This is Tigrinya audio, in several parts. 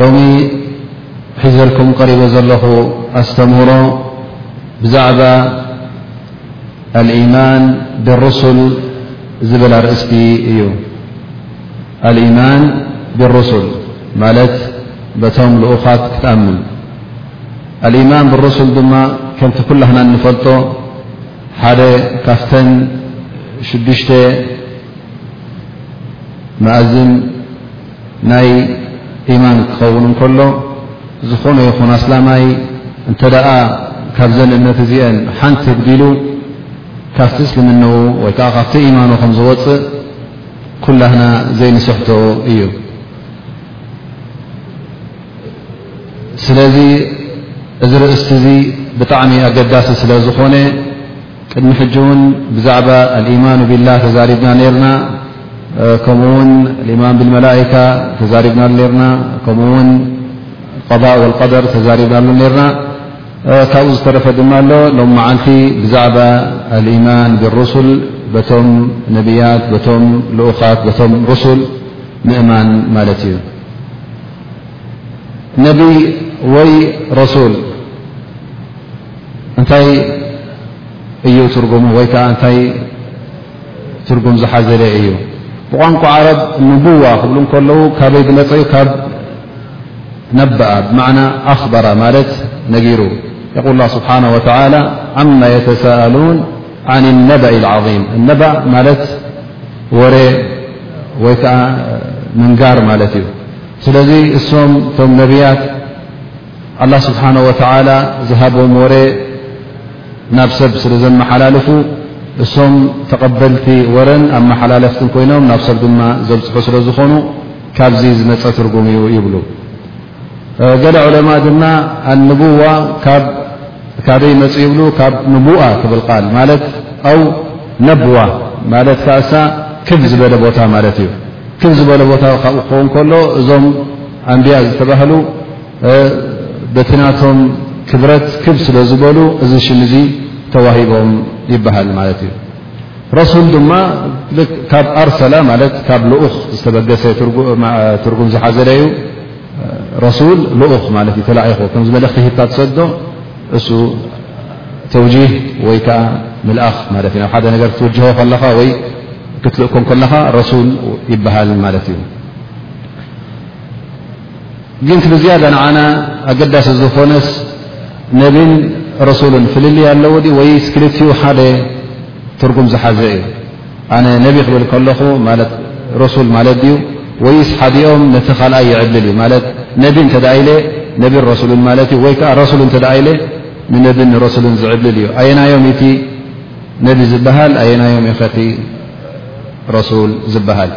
ሎሚ ሒዘልኩም ቀሪበ ዘለኹ ኣስተምህሮ ብዛዕባ ኣልኢማን ብሩሱል ዝብል ኣርእስቲ እዩ ኣልኢማን ብሩሱል ማለት በቶም ልኡኻት ክትኣምን ኣልኢማን ብሩሱል ድማ ከምቲ ኩላህና እንፈልጦ ሓደ ካብተን ሽዱሽተ መኣዝን ናይ ኢማን ክኸውን እንከሎ ዝኾነ ይኹን ኣስላማይ እንተ ደኣ ካብዘን እምነት እዚአን ሓንቲ ብዲሉ ካብቲ እስልምንኡ ወይ ከዓ ካብቲ ኢማኑ ከም ዝወፅእ ኩላህና ዘይንስሕቶ እዩ ስለዚ እዚ ርእስቲ እዚ ብጣዕሚ ኣገዳሲ ስለ ዝኾነ ቅድሚ ሕጂ እውን ብዛዕባ ኣልኢማኑ ቢላ ተዛሪብና ነርና ከምኡ ውን ልኢማን ብልመላይካ ተዛሪብና ነርና ከምኡ ውን ቀض ወልቀደር ተዛሪብናሉ ነርና ካብኡ ዝተረፈ ድማ ኣሎ ሎም መዓልቲ ብዛዕባ ኣልኢማን ብሩሱል በቶም ነብያት በቶም ልኡኻት በቶም ሩሱል ምእማን ማለት እዩ ነቢይ ወይ ረሱል እንታይ እዩ ትርጉሙ ወይ ከዓ እንታይ ትርጉም ዝሓዘለ እዩ? ብቋንቋ ዓረብ ንቡዋ ክብሉ ከለዉ ካበይ ዝመፀ ዩ ካብ ነባኣ ብማዕና ኣኽበራ ማለት ነጊሩ የቁል ላ ስብሓነ ወተላ ዓማ የተሳእሉን ዓን ነባኢ ዓظም ነባእ ማለት ወረ ወይ ከዓ ምንጋር ማለት እዩ ስለዚ እሶም እቶም ነብያት ኣላ ስብሓን ወተዓላ ዝሃቦም ወረ ናብ ሰብ ስለ ዘመሓላልፉ እሶም ተቐበልቲ ወረን ኣመሓላለፍትን ኮይኖም ናብ ሰብ ድማ ዘብፅሑ ስለ ዝኾኑ ካብዚ ዝመፀ ትርጉም እዩ ይብሉ ገለ ዑለማ ድማ ኣንቡዋ ካበይ መፅ ይብሉ ካብ ንቡኣ ትብል ቃል ማለት ኣው ነቡዋ ማለት ካሳ ክብ ዝበለ ቦታ ማለት እዩ ክብ ዝበለ ቦታ ካብኡ ክኸውን ከሎ እዞም ኣንብያ ዝተባህሉ በቲ ናቶም ክብረት ክብ ስለ ዝበሉ እዚ ሽም እዚ ተዋሂቦም ይበሃል ማለት እዩ ረሱል ድማ ካብ ኣርሰላ ማለት ካብ ልኡኽ ዝተበገሰ ትርጉም ዝሓዘለ እዩ ረሱል ልኡኽ ማለት እዩ ተላኢኹ ከምዚ መልእኽቲ ሂብካ ትሰዶ እሱ ተውጂህ ወይ ከዓ ምልኣኽ ማለት እዩ ናብ ሓደ ነገር ክትውጅሆ ከለኻ ወይ ክትልእኮም ከለኻ ረሱል ይበሃል ማለት እዩ ግን እቲ ብዝያዳ ንዓና ኣገዳሲ ዝኾነስ ነብን ረሱልን ፍልልይ ኣለዎ ወይስ ክልትኡ ሓደ ትርጉም ዝሓዘ እዩ ኣነ ነቢ ክብል ከለኹ ማለት ረሱል ማለት ድዩ ወይስ ሓዲኦም ነቲ ካልኣይ ይዕድል እዩ ማለት ነቢ እንተ ኢለ ነቢን ረሱልን ማለት እዩ ወይ ከዓ ረሱል እንተ ኢለ ንነቢን ንረሱልን ዝዕድል እዩ ኣየናዮም እቲ ነቢ ዝበሃል ኣየናዮም ኢኸቲ ረሱል ዝበሃል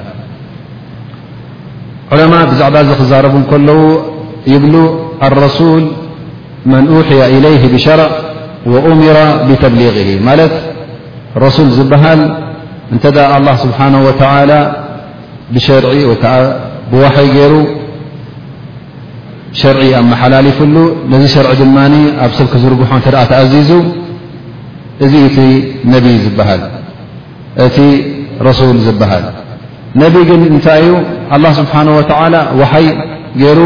ዑለማ ብዛዕባ እዚ ክዛረቡ ከለዉ ይብሉ ኣረሱል መን ኡሕያ ኢለይህ ብሸርዕ ወኡሚራ ብተብሊغ ማለት ረሱል ዝበሃል እንተ ኣላ ስብሓን ወተላ ብሸርዒ ወይ ከዓ ብዋሕይ ገይሩ ሸርዒ ኣመሓላሊፍሉ ነዚ ሸርዒ ድማ ኣብ ሰብ ክዝርግሖ እተ ተኣዚዙ እዚ እቲ ነቢይ ዝበሃል እቲ ረሱል ዝበሃል ነቢ ግን እንታይ እዩ ኣላ ስብሓን ወተላ ዋሓይ ገይሩ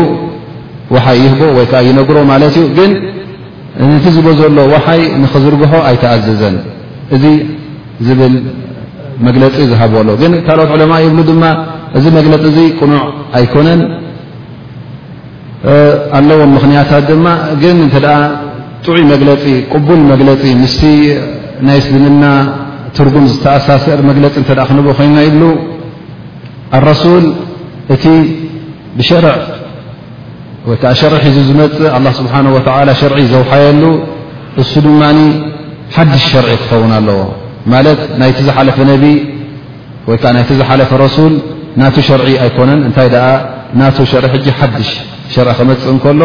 ውሓይ ይህቦ ወይ ከዓ ይነግሮ ማለት እዩ ግን ነቲ ዝቦ ዘሎ ዋሓይ ንኽዝርግሖ ኣይተኣዘዘን እዚ ዝብል መግለፂ ዝሃብዎ ኣሎ ግን ካልኦት ዕለማ ይብሉ ድማ እዚ መግለፂ እዚ ቅኑዕ ኣይኮነን ኣለዎም ምኽንያታት ድማ ግን እንተ ጥዑይ መግለፂ ቅቡል መግለፂ ምስቲ ናይ እስልምና ትርጉም ዝተኣሳሰር መግለፂ እተ ክንብ ኮይንና ይብሉ ኣረሱል እቲ ብሸርዕ ወይከዓ ሸርዒ ሒዙ ዝመፅእ ኣላ ስብሓን ወተላ ሸርዒ ዘውሓየሉ እሱ ድማ ሓድሽ ሸርዒ ክኸውን ኣለዎ ማለት ናይቲ ዝሓለፈ ነቢ ወይከዓ ናይቲ ዝሓለፈ ረሱል ናቱ ሸርዒ ኣይኮነን እንታይ ደኣ ናቱ ሸርዒ ሕጂ ሓድሽ ሸርዒ ክመፅእ እንከሎ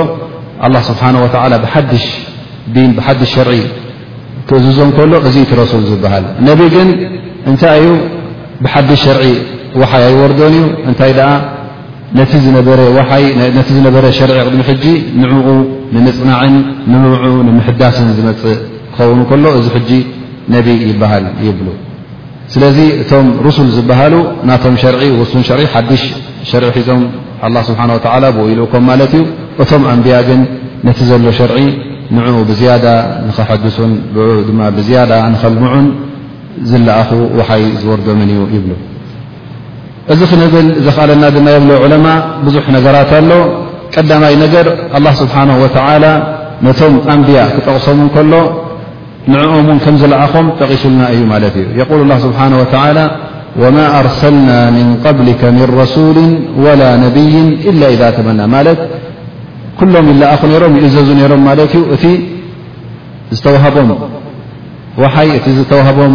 ኣላ ስብሓን ወተላ ብሓድሽ ዲን ብሓድሽ ሸርዒ ክእዝዞ እንከሎ እዚ እቲ ረሱል ዝበሃል ነቢ ግን እንታይ እዩ ብሓድሽ ሸርዒ ውሓይ ኣይወርዶን እዩ እንታይ ደኣ ነቲ ዝነበረ ዋሓይ ነቲ ዝነበረ ሸርዒ ቅድሚ ሕጂ ንዕኡ ንምጽናዕን ንምምዑ ንምሕዳስን ዝመጽእ ክኸውን ከሎ እዚ ሕጂ ነቢይ ይበሃል ይብሉ ስለዚ እቶም ሩሱል ዝበሃሉ ናቶም ሸርዒ ውሱን ሸርዒ ሓድሽ ሸርዒ ሒዞም ኣላ ስብሓን ወተዓላ ብኡ ኢልእኮም ማለት እዩ እቶም ኣንብያ ግን ነቲ ዘሎ ሸርዒ ንዕኡ ብዝያዳ ንኸሐድሱን ብኡ ድማ ብዝያዳ ንኸልምዑን ዝለኣኹ ውሓይ ዝወርዶምን እዩ ይብሉ እዚ ክንብል ዘኽኣለና ድማ የብሎ ዑለማ ብዙሕ ነገራት ኣሎ ቀዳማይ ነገር ኣላ ስብሓን ወተዓላ ነቶም ኣንብያ ክጠቕሶም እንከሎ ንዕኦም ውን ከም ዝለኣኾም ጠቒሱልና እዩ ማለት እዩ የቁል ላ ስብሓን ወተላ ወማ ኣርሰልና ምን ቐብሊከ ምን ረሱል ወላ ነብይን ኢላ ኢዛ ተመና ማለት ኩሎም ይለኣኹ ነይሮም ይእዘዙ ነይሮም ማለት እዩ እቲ ዝተዋህቦም ወሓይ እቲ ዝተዋህቦም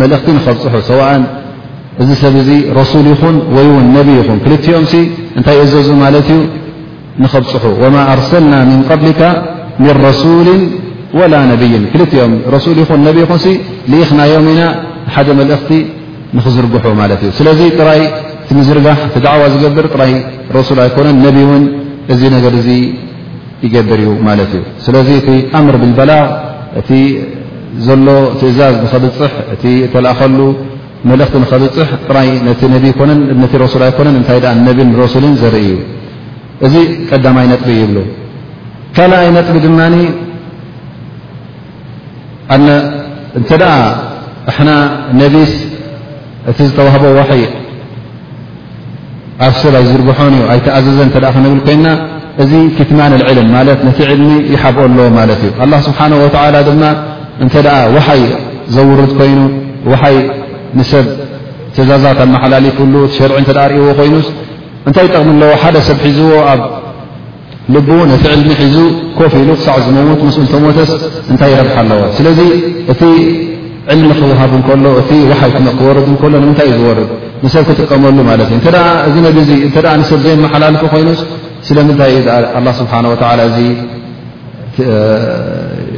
መልእኽቲ ንኸብፅሑ ሰዋእን እዚ ሰብ እዚ ረሱል ይኹን ወይ ውን ነቢ ይኹን ክልቲኦም ሲ እንታይ እዘዙ ማለት እዩ ንኸብፅሑ ወማ ኣርሰልና ምን ቀብሊካ ምን ረሱል ወላ ነብይን ክልኦም ረሱል ይኹን ነቢ ይኹን ልኢኽናዮም ኢና ሓደ መልእኽቲ ንኽዝርግሑ ማለት እዩ ስለዚ ጥራይ እቲ ምዝርጋሕ እቲ ዳዕዋ ዝገብር ጥራይ ረሱል ኣይኮነን ነቢ እውን እዚ ነገር እዚ ይገብር እዩ ማለት እዩ ስለዚ እቲ ኣምር ብልበላ እቲ ዘሎ ትእዛዝ ንኸብፅሕ እቲ እተላእኸሉ መልእኽቲ ንኸብፅሕ ጥራይ ነቲ ነቢ ይኮነን ነቲ ረሱል ኣይኮነን እንታይ ኣ ነቢን ረሱልን ዘርኢ እዩ እዚ ቀዳማይ ነጥቢ ይብሉ ካልኣይ ነጥቢ ድማ ኣነ እንተ ኣሕና ነቢስ እቲ ዝተዋህቦ ዋሕይ ኣብ ሰብ ኣይዝርግሖን እዩ ኣይተኣዘዘን እተ ክንብል ኮይና እዚ ኪትማን ልዕልም ማለት ነቲ ዕልሚ ይሓብኦ ኣሎ ማለት እዩ ኣላ ስብሓን ወተላ ድማ እንተ ወሓይ ዘውርድ ኮይኑ ወሓይ ንሰብ ትእዛዛት ኣመሓላሊፍሉ ሸርዒ እተ ርእዎ ኮይኑስ እንታይ ይጠቕሚ ኣለዎ ሓደ ሰብ ሒዝዎ ልቡ ነቲ ዕልሚ ሒዙ ኮፍ ኢሉ ክሳዕ ዝመውት ምስኡ እንተሞተስ እንታይ ረብሓ ኣለዎ? ስለዚ እቲ ዕልሚ ክውሃብ እንከሎ እቲ ዋሓይ ክወርድ እንከሎ ንምንታይ እዩ ዝወርድ? ንሰብ ክጥቀመሉ ማለት እዩ። እንተ እዚ ነቢ እዚ እተ ንሰብ ዘየመሓላልፉ ኮይኑስ ስለምንታይ እዩ ኣላ ስብሓን ወተዓላ እዚ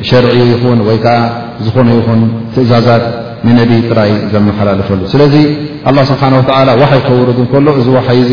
ሸርዒ ይኹን ወይ ከዓ ዝኾነ ይኹን ትእዛዛት ንነቢ ጥራይ ዘመሓላልፈሉ? ስለዚ ኣላ ስብሓን ወተዓላ ዋሓይ ከውርድ እንከሎ እዚ ዋሓይ እዚ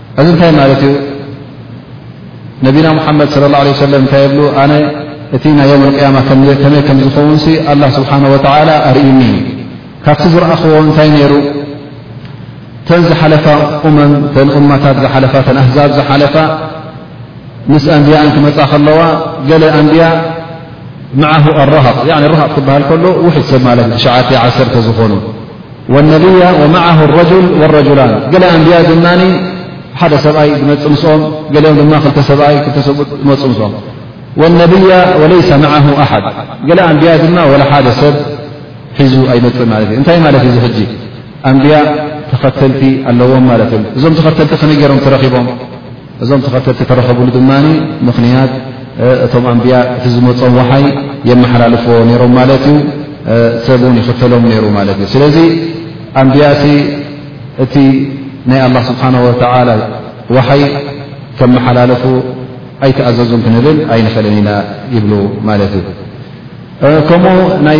እዚ እንታይ ማለት እዩ ነቢና ሙሓመድ ስለ ላ ለ ሰለም እንታይ የብሉ ኣነ እቲ ናይ ዮም ኣልቅያማ ከመይ ከም ዝኸውንሲ ኣላ ስብሓን ወተላ ኣርእኒ እዩ ካብቲ ዝረኣኽዎ እንታይ ነይሩ ተን ዝሓለፋ እመም ተን እማታት ዝሓለፋ ተን ኣህዛብ ዝሓለፋ ምስ ኣንብያእን ክመፃ ከለዋ ገለ ኣንብያ መዓሁ ኣረሃቅ ርሃቅ ክበሃል ከሎ ውሕድ ሰብ ማለት ሸ ዓሰተ ዝኾኑ ወነብያ ወመዓሁ ረጁል ወረጁላን ገለ ኣንብያ ድማ ሓደ ሰብኣይ ዝመፅ ምስኦም ገሊኦም ድማ ክልተ ሰብኣይ ክልተ ሰብኡ ዝመፁ ምስኦም ወነብያ ወለይሰ መዓሁ ኣሓድ ገለ ኣንብያ ድማ ወላ ሓደ ሰብ ሒዙ ኣይመፅእ ማለት እዩ እንታይ ማለት እዩ ዝሕጂ ኣንብያ ተኸተልቲ ኣለዎም ማለት እዮም እዞም ተኸተልቲ ከመይ ገይሮም ተረኺቦም እዞም ተኸተልቲ ተረኸብሉ ድማ ምኽንያት እቶም ኣንብያ እቲ ዝመፆም ውሓይ የመሓላልፍዎ ነይሮም ማለት እዩ ሰብ እውን ይኽተሎም ነይሩ ማለት እዩ ስለዚ ኣንብያሲ እቲ ናይ ኣላ ስብሓን ወተላ ውሓይ ከመሓላለፉ ኣይተኣዘዙን ክንብል ኣይንኽእልን ኢና ይብሉ ማለት እዩ ከምኡ ናይ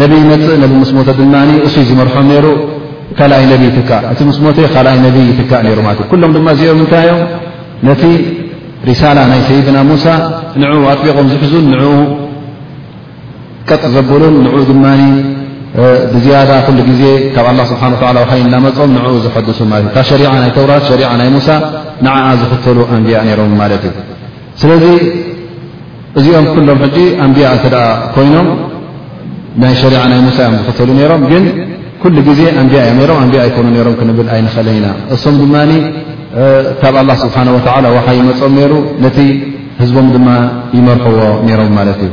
ነቢ ይመፅእ ነቢ ምስ ሞተ ድማ እሱይ ዝመርሖም ነይሩ ካልኣይ ነቢ ይትካእ እቲ ምስ ሞተ ካልኣይ ነቢ ይትካእ ነይሩ ማለት እዩ ኩሎም ድማ እዚኦም እንታይ እዮም ነቲ ሪሳላ ናይ ሰይድና ሙሳ ንኡ ኣጥቢቖም ዝሕዙን ንኡ ቀጥ ዘብሉን ንኡ ድማ ብዝያዳ ኩሉ ግዜ ካብ ኣላ ስብሓን ላ ውሓይ እናመፆም ንኡ ዝሐድሱ ማለት እዩ እታ ሸሪዓ ናይ ተውራት ሸሪዓ ናይ ሙሳ ንዓኣ ዝኽተሉ ኣንቢያ ነይሮም ማለት እዩ ስለዚ እዚኦም ኩሎም ሕጂ ኣንቢያ እተ ኮይኖም ናይ ሸሪዓ ናይ ሙሳ እዮም ዝኽተሉ ነይሮም ግን ኩሉ ግዜ ኣንቢያ እዮም ነሮም ኣንቢያ ኣይኮኑ ነሮም ክንብል ኣይንኸእለን ኢና እሶም ድማ ካብ ኣላ ስብሓን ወተላ ዋሓ ይመፆም ነይሩ ነቲ ህዝቦም ድማ ይመርሕዎ ነይሮም ማለት እዩ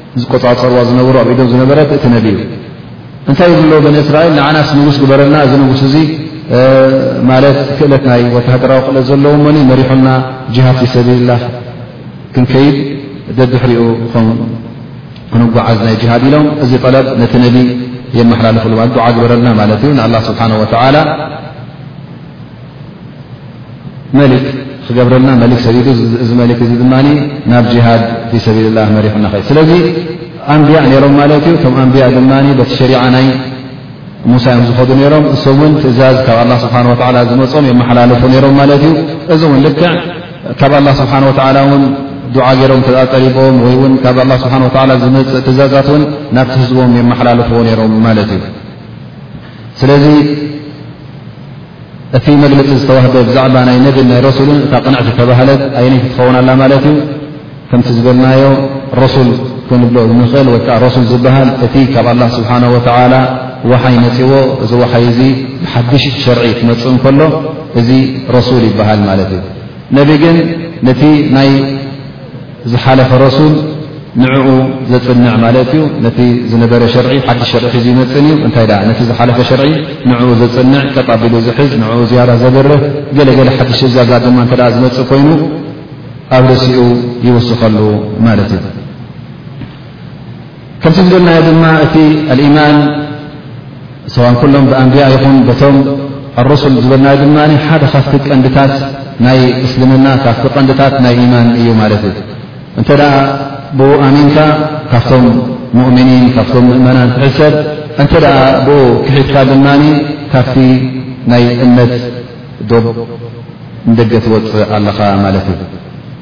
ዝቆጻጸርዋ ዝነበሩ ኣብ ኢዶም ዝነበረት እቲ ነቢ እዩ እንታይ ይብሉ ኣለዉ በኒ እስራኤል ንዓናስ ንጉስ ግበረልና እዚ ንጉስ እዚ ማለት ክእለት ናይ ወተሃደራዊ ክእለት ዘለዎም መን መሪሖና ጅሃድ ፊ ሰቢልላህ ክንከይድ ደድሕሪኡ ክንጓዓዝ ናይ ጅሃድ ኢሎም እዚ ጠለብ ነቲ ነቢ የመሓላለፍሉ ማለት ዱዓ ግበረልና ማለት እዩ ንኣላ ስብሓን ወተዓላ መሊክ ክገብረልና መሊክ ሰዲዱ እዚ መሊክ እዚ ድማ ናብ ጅሃድ ፊ ሰቢልላ መሪሑና ኸ ስለዚ ኣንብያ ነይሮም ማለት እዩ ቶም ኣንብያ ድማ በቲ ሸሪዓ ናይ ሙሳ እዮም ዝኸዱ ነይሮም እሶም እውን ትእዛዝ ካብ ኣላ ስብሓን ወላ ዝመፆም የመሓላለፉ ነይሮም ማለት እዩ እዚ እውን ልክዕ ካብ ኣላ ስብሓን ወላ እውን ዱዓ ገይሮም ተጠሪቦም ወይ እውን ካብ ኣላ ስብሓን ወላ ዝመፅእ ትእዛዛት እውን ናብቲ ህዝቦም የመሓላለፍዎ ነይሮም ማለት እዩ ስለዚ እቲ መግለፂ ዝተዋህበ ብዛዕባ ናይ ነቢን ናይ ረሱልን እታ ቅንዕቲ ዝተባህለት ኣየነይቲ ትኸውን ኣላ ማለት እዩ? ከምቲ ዝበልናዮ ረሱል ክንብሎ ንኽእል ወይ ከዓ ረሱል ዝበሃል እቲ ካብ ኣላ ስብሓን ወተዓላ ወሓይ መፂዎ እዚ ወሓይ እዚ ብሓዱሽ ሸርዒ ክመፅእ እንከሎ እዚ ረሱል ይበሃል ማለት እዩ። ነቢ ግን ነቲ ናይ ዝሓለፈ ረሱል ንዕኡ ዘጽንዕ ማለት እዩ ነቲ ዝነበረ ሸርዒ ሓድሽ ሸርዒ ሒዙ ይመጽን እዩ እንታይ ደኣ ነቲ ዝሓለፈ ሸርዒ ንዕኡ ዘጽንዕ ቀጥ ኣቢሉ ዝሕዝ ንዕኡ ዝያዳ ዘብርህ ገለገለ ሓድሽ ትእዛዛት ድማ እንተ ዝመጽእ ኮይኑ ኣብ ርእሲኡ ይውስኸሉ ማለት እዩ ከምቲ ዝበልናዮ ድማ እቲ ኣልኢማን ሰዋን ኩሎም ብኣንብያ ይኹን በቶም ኣረሱል ዝበልናዮ ድማ ሓደ ካፍቲ ቀንድታት ናይ እስልምና ካፍቲ ቀንድታት ናይ ኢማን እዩ ማለት እዩ እንተ ደኣ ብኡ ኣሚንካ ካብቶም ሙእምኒን ካብቶም ምእመናን ትሕሰብ እንተ ደኣ ብኡ ክሒድካ ድማ ካብቲ ናይ እምነት ዶብ ንደገ ትወፅእ ኣለኻ ማለት እዩ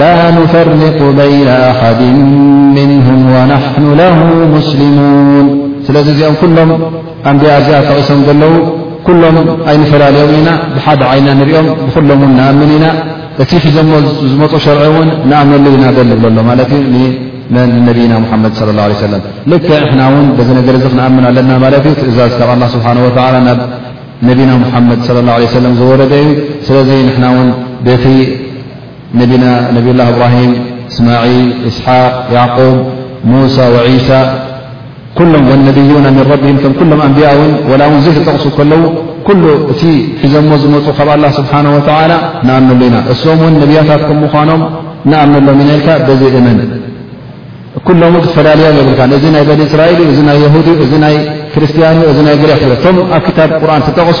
ላ ኑፈርቁ በይነ ኣሓድ ምንሁም ወናሕኑ ለሁ ሙስሊሙን ስለዚ እዚኦም ኩሎም ኣንቢያ እዚኣ ጠቒሶም ዘለዉ ኩሎም ኣይንፈላለዮም ኢና ብሓደ ዓይና ንሪኦም ብኩሎም እውን ንኣምን ኢና እቲ ሒዞሞ ዝመፁ ሸርዒ እውን ንኣመሉ ኢና በል ንብሎ ኣሎ ማለት እዩ ንመን ንነብይና ሙሓመድ ለ ላ ሰለም ልክ ንሕና እውን በዚ ነገር እዚ ክንኣምን ኣለና ማለት እዩ ትእዛዝ ካብ ኣላ ስብሓን ወተላ ናብ ነብና ሙሓመድ ለ ላ ሰለም ዝወረደ እዩ ስለዚ ንሕና እውን በቲ ነቢና ነብዩላህ እብራሂም፣ እስማዒል፣ እስሓቅ፣ ያዕቁብ፣ ሙሳ ወዒሳ ኩሎም ወነብዩና ምን ረቢሂም ከም ኩሎም ኣንብያ እውን ወላ እውን ዘይተጠቕሱ ከለዉ ኩሉ እቲ ሒዘሞ ዝመፁ ካብ ኣላ ስብሓን ወተዓላ ንኣምነሉ ኢና እሶም እውን ነብያታት ከም ምዃኖም ንኣምነሎም ኢና ኢልካ በዘ እመን ኩሎም ውን ክትፈላልዮም የብልካ እዚ ናይ በኒ እስራኤል ዩ እዚ ናይ የሁድ ዩ እዚ ናይ ክርስትያን ዩ እዚ ናይ ግሪክ ዩ እቶም ኣብ ክታብ ቁርን ተጠቕሱ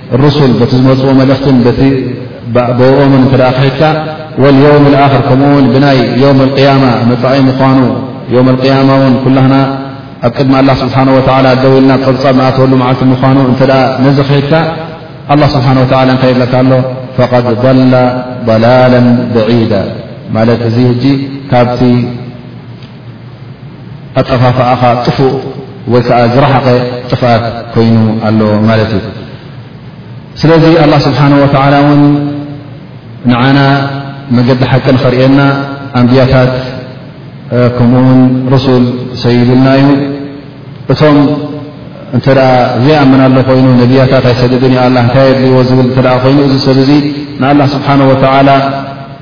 ሩሱል በቲ ዝመፅዎ መልእኽትን በቲ ብኦምን እተ ክሒድካ ወልዮም ኣክር ከምኡ ውን ብናይ ዮም ቅያማ መፃኢ ምኳኑ ዮም ቅያማ ውን ኩላህና ኣብ ቅድሚ ኣላ ስብሓን ወላ ደው ኢልና ፀብፃብ ንኣተወሉ መዓልቲ ምኳኑ እተ ነዚ ክሒድካ ኣላ ስብሓን ወ እንታይ ይብለካ ኣሎ ፈቐድ ላ ላላ ብዒዳ ማለት እዚ ጂ ካብቲ ኣጠፋፍኣኻ ጥፉእ ወይ ከዓ ዝረሓቐ ጥፍኣት ኮይኑ ኣሎ ማለት እዩ። ስለዚ ኣላ ስብሓን ወተዓላ እውን ንዓና መገዲ ሓቂ ንኸርእየና ኣንብያታት ከምኡ ውን ርሱል ሰይዱልና እዩ እቶም እንተ ዘይኣመና ኣሎ ኮይኑ ነብያታት ኣይሰድድን ዩ ኣላ እንታይ የድልዎ ዝብል እተ ኮይኑ እዚ ሰብ እዚ ንኣላ ስብሓን ወተላ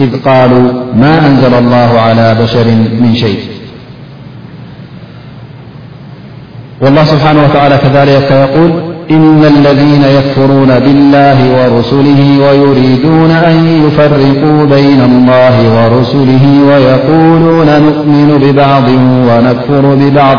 إذ قالوا ما أنزل الله على بشر من شيء والله سبحانه وتلى كذلككيول إما الذين يكفرون بالله ورسله ويريدون أن يفرقوا بين الله ورسله ويقولون نؤمن ببعض ونكفر ببعض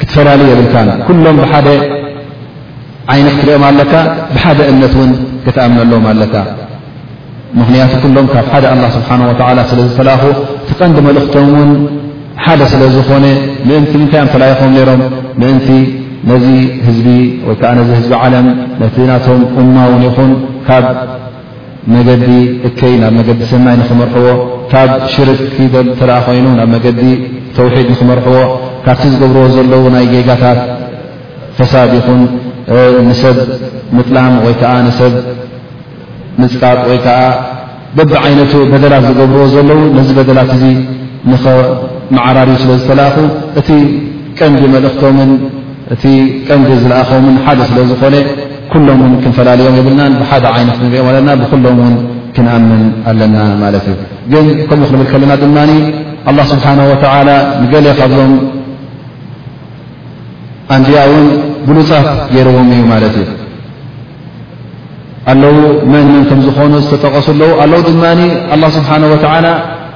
ክትፈላሊ የብልካን ኩሎም ብሓደ ዓይኒ ክትሪኦም ኣለካ ብሓደ እምነት እውን ክትኣምነሎም ኣለካ ምክንያቱ ኩሎም ካብ ሓደ ኣላ ስብሓን ወላ ስለ ዝተላኹ እቲ ቀንዲ መልእኽቶም እውን ሓደ ስለ ዝኾነ ምእንቲ ምንታይ እዮም ተላይኾም ነይሮም ምእንቲ ነዚ ህዝቢ ወይከዓ ነዚ ህዝቢ ዓለም ነቲ ናቶም እማ እውን ይኹን ካብ መገዲ እከይ ናብ መገዲ ሰናይ ንኽመርሕዎ፣ ካብ ሽርክ ኪደል እንተ ኮይኑ ናብ መገዲ ተውሒድ ንኽመርሕዎ፣ ካብቲ ዝገብርዎ ዘለዉ ናይ ጌጋታት ፈሳድ ይኹን ንሰብ ምጥላም ወይ ከዓ ንሰብ ምፅቃጥ ወይ ከዓ በቢ ዓይነቱ በደላት ዝገብርዎ ዘለዉ ነዚ በደላት እዚ ንኸመዓራርዩ ስለ ዝተላእኹ እቲ ቀንዲ መልእኽቶምን እቲ ቀንዲ ዝለኣኾም ውን ሓደ ስለ ዝኾነ ኩሎም ውን ክንፈላልዮም የብልናን ብሓደ ዓይነት ክንሪኦም ኣለና ብኹሎም ውን ክንኣምን ኣለና ማለት እዩ ግን ከምኡ ክንብል ከለና ድማ ኣላ ስብሓን ወተዓላ ንገሌ ካብዞም ኣንድያ ውን ብሉፃት ገይርዎም እዩ ማለት እዩ ኣለዉ መን መን ከም ዝኾኑ ዝተጠቐሱ ኣለዉ ኣለዉ ድማ ኣላ ስብሓን ወተዓላ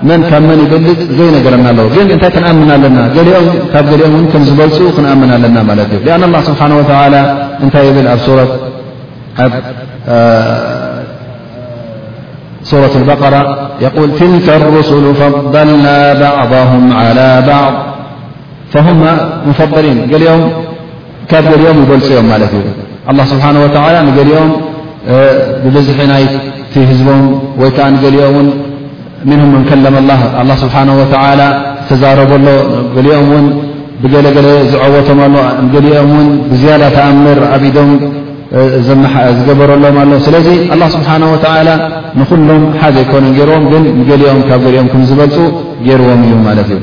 መን ካብ መን ይበልፅ ዘይነገረና ኣለዉ ግን እንታይ ክንኣምን ኣለና ገሊኦም ካብ ገሊኦም እውን ከም ዝበልፁ ክንኣምን ኣለና ማለት እዩ ሊኣን ኣላ ስብሓን ወተዓላ እንታይ ይብል ኣብ ሱረት ኣብ ሱረት በቀራ የቁል ትልከ ሩሱሉ ፈضልና ባዕضም ዓላ ባዕض ፈሁማ ሙፈضሊን ገሊኦም ካብ ገሊኦም ይበልፁ እዮም ማለት እዩ ኣላ ስብሓን ወተላ ንገሊኦም ብብዝሒ ናይቲ ህዝቦም ወይ ከዓ ንገሊኦም ውን ምንም መን ከለመ ላ ኣላ ስብሓን ወተላ ዝተዛረበሎ ገሊኦም ውን ብገለገለ ዝዐወቶም ኣሎ ገሊኦም ውን ብዝያዳ ተኣምር ኣብ ኢዶም ዝገበረሎም ኣሎ ስለዚ ኣላ ስብሓን ወተላ ንኩሎም ሓዘ ኣይኮነን ገይርዎም ግን ንገሊኦም ካብ ገሊኦም ክም ዝበልፁ ገይርዎም እዩ ማለት እዩ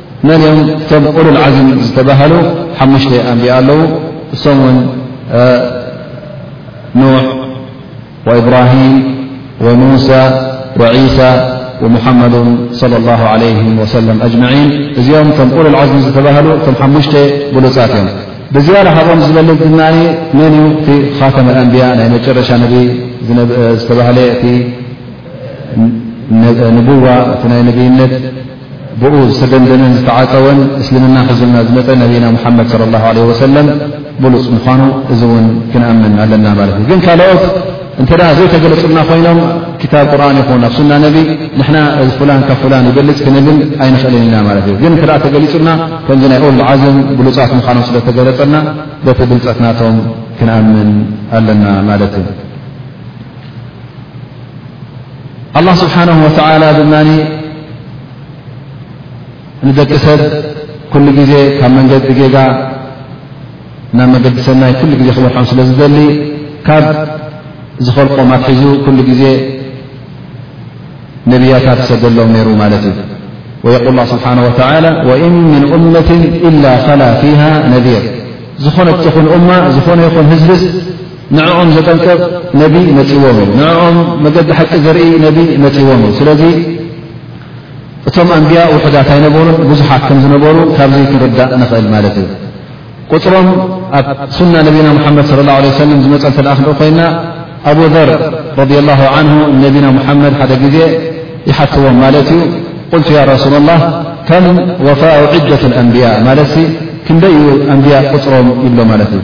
መን እዮም እቶም ኡሉል ዓዝም ዝተባሃሉ? ሓሙሽተ ኣንቢያ ኣለዉ። እሶም እውን ኑሕ ወእብራሂም ወሙሳ ወዒሳ ወሙሓመድ ለ ላ ለ ወሰለም ኣጅመዒን እዚኦም እቶም ኡሉል ዓዝም ዝተባሃሉ እቶም ሓሙሽተ ብሉፃት እዮም። ብዝያዳ ካብኦም ዝበልፅ ድማ መን እዩ? እቲ ኻተመ ኣንቢያ ናይ መጨረሻ ነቢ ዝተባህለ እቲ ንቡዋ እቲ ናይ ነብይነት ብኡ ዝተደምደመን ዝተዓጸወን እስልምና ሒዙልና ዝመጸ ነብይና ሙሓመድ ሰለላሁ ዓለይሂ ወሰለም ብሉጽ ምዃኑ እዚ እውን ክንኣምን ኣለና ማለት እዩ። ግን ካልኦት እንተ ዘይተገለጹልና ኮይኖም ክታብ ቁርን ይኹን ኣብ ሱና ነቢ ንሕና እዚ ፍላን ካብ ፍላን ይበልጽ ክንብል ኣይንኽእልን ኢና ማለት እዩ። ግን እንተ ተገሊጹልና ከምዚ ናይ ኡሉል ዓዝም ብሉጻት ምዃኖም ስለ ተገለጸልና በቲ ብልጸት ናቶም ክንኣምን ኣለና ማለት እዩ። ኣላህ ስብሓንሁ ወተዓላ ድማ ንደቂ ሰብ ኩሉ ግዜ ካብ መንገዲ ጌጋ ናብ መገዲ ሰናይ ኩሉ ግዜ ክመርሖም ስለ ዝደሊ ካብ ዝኸልቆም ኣትሒዙ ኩሉ ግዜ ነብያታት ዝሰደሎም ነይሩ ማለት እዩ ወየቁል ላ ስብሓን ወተላ ወእን ምን እመት ኢላ ኸላ ፊሃ ነዲር ዝኾነት ትኹን እማ ዝኾነ ይኹን ህዝብስ ንዕኦም ዘጠንቅቕ ነቢ መጺዎም እዩ። ንዕኦም መገዲ ሓቂ ዘርኢ ነቢ መጺዎም እዩ። ስለዚ እቶም ኣንብያ ውሑዳት ኣይነበሩን፣ ብዙሓት ከም ዝነበሩ ካብዚ ክንርዳእ ንኽእል ማለት እዩ። ቁጽሮም ኣብ ሱና ነቢና ሙሓመድ ስለ ላሁ ለ ሰለም ዝመጸ እንተ ክንርኢ ኮይና ኣቡዘር ረድያ ላሁ ዓንሁ ንነቢና ሙሓመድ ሓደ ግዜ ይሓትዎም ማለት እዩ ቁልቱ ያ ረሱላ ላህ ከም ወፋኡ ዒደት ኣንብያ ማለትሲ ክንደይ እዩ ኣንብያ ቁፅሮም ይብሎ ማለት እዩ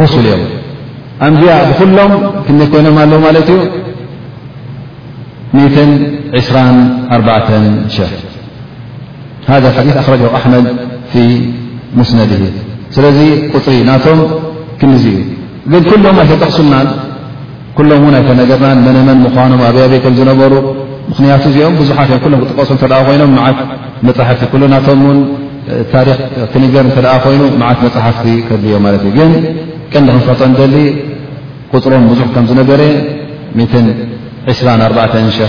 ሩሱል እዮም ኣንብያ ብኩሎም ክንደይ ኮይኖም ኣለዉ ማለት እዩ ሚትን ዕስራን ኣርባዕተን ሽሕ ሃደ ሓዲ ኣክረጃ ኣሕመድ ፊ ሙስነድ ስለዚ ቁፅሪ ናቶም ክንዚ እዩ ግን ኩሎም ኣይተጠቕሱናን ኩሎም እውን ኣይተነገርናን መነመን ምዃኖም ኣብይ ኣበይ ከም ዝነበሩ ምኽንያቱ እዚኦም ብዙሓት እዮም ኩሎም ክጥቀሱ እተ ኮይኖም መዓት መፃሕፍቲ ኩሉ ናቶም ውን ታሪክ ክንገር እተ ኮይኑ መዓት መፅሓፍቲ ከድልዮ ማለት እዩ ግን ቀንዲ ክንፈልጦ ንደሊ ቁፅሮም ብዙሕ ከም ዝነበረ 2ን 24 ሸ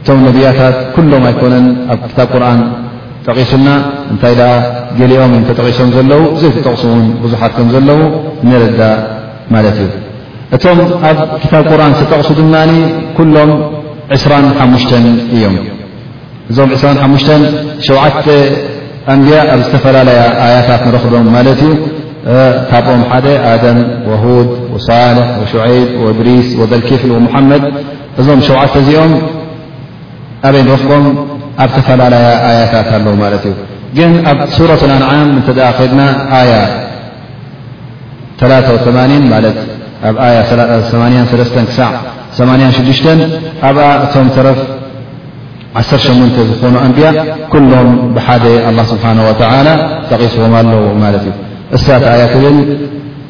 እቶም ነብያታት ኩሎም ኣይኮነን ኣብ ክታብ ቁርን ጠቒሱልና እንታይ ደኣ ገሊኦም እዮም ተጠቒሶም ዘለዉ ዘይተጠቕሱ ውን ብዙሓት ከም ዘለዉ ንርዳእ ማለት እዩ እቶም ኣብ ክታብ ቁርን ዝተጠቕሱ ድማ ኩሎም ዕስራን ሓሙሽተን እዮም እዞም ዕስራን ሓሙሽተን ሸውዓተ ኣንብያ ኣብ ዝተፈላለያ ኣያታት ንረኽቦም ማለት እዩ ካብኦም ሓደ ኣደም ወሁድ ወሳልሕ ወሹዐይብ ወእድሪስ ወዘልኪፍል ወሙሓመድ እዞም ሸውዓተ እዚኦም ኣበይ ንረኽቦም ኣብ ተፈላለያ ኣያታት ኣለዉ ማለት እዩ ግን ኣብ ሱረት ኣንዓም እንተ ከድና ኣያ 38 ማለት ኣብ ኣያ 83 ክሳዕ 86 ኣብኣ እቶም ተረፍ 18 ዝኾኑ ኣንብያ ኩሎም ብሓደ ኣላ ስብሓን ወተላ ጠቒስዎም ኣለዉ ማለት እዩ እሳት ኣያ ትብል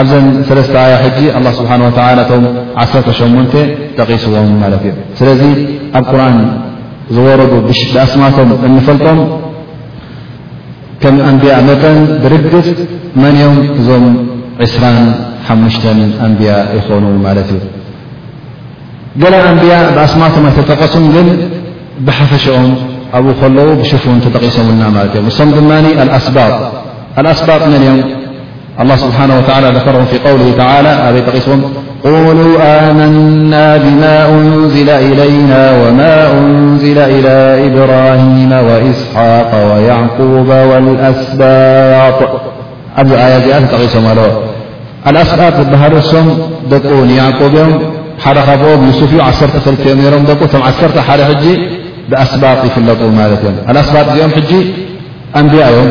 ኣብዘን ሰለስተ ኣያ ሕጂ ኣላ ስብሓን ወተላ እቶም ዓሰርተ ሸሞንተ ጠቒስዎም ማለት እዩ ስለዚ ኣብ ቁርን ዝወረዱ ብኣስማቶም እንፈልጦም ከም ኣንብያ መጠን ብርግፅ መን እዮም እዞም ዕስራን ሓሙሽተን ኣንብያ ይኾኑ ማለት እዩ ገለ ኣንብያ ብኣስማቶም ኣይተጠቐሱም ግን ብሓፈሽኦም ኣብኡ ከለዉ ብሽፉን ተጠቒሶምና ማለት እዮም እሶም ድማ ኣኣስባጥ መን እዮም الله سبحانه وتعالى ذكرهم في قوله تعالى بيتغم قولوا آمنا بما أنزل إلينا وما أنزل إلى إبراهيم وإسحاق ويعقوب والأسباط آيا تتقمل الأسباط بهلسم دون يعقوبيم حلخفم يوسفي عرت خلكم مدو عسرت ل جي بأسباط يفلقوم اليم الأسباط م جي أنبياءيم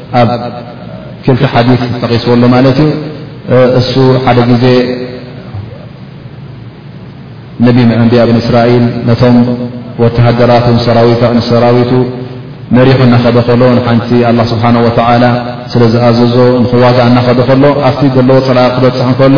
ኣብ ክልተ ሓዲት ጠቒስዎ ኣሎ ማለት እዩ እሱ ሓደ ግዜ ነቢ ምዕንብያ ብን እስራኤል ነቶም ወተሃደራቱ ሰራዊቱ መሪሑ እናኸደ ከሎ ንሓንቲ ኣላ ስብሓን ወተዓላ ስለ ዝኣዘዞ ንክዋጋ እናኸደ ከሎ ኣብቲ ዘለዎ ፅላኣ ክበፅሕ ከሎ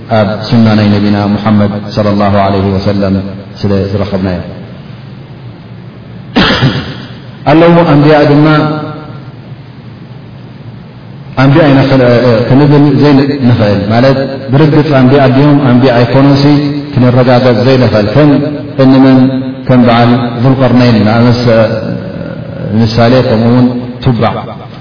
ኣብ ሱና ናይ ነቢና ሙሓመድ ሰለ ላሁ ዓለይሂ ወሰለም ስለ ዝረኸብናዮ ኣለዉ ኣንብያ ድማ ኣንብያ ክንብል ዘይንኽእል ማለት ብርግፅ ኣንብያ ድም ኣንብያ ኣይኮኑሲ ክንረጋገፅ ዘይንኽእል ከም እንመን ከም በዓል ዙልቀርነይን ንሳሌ ከምኡውን ቱባዕ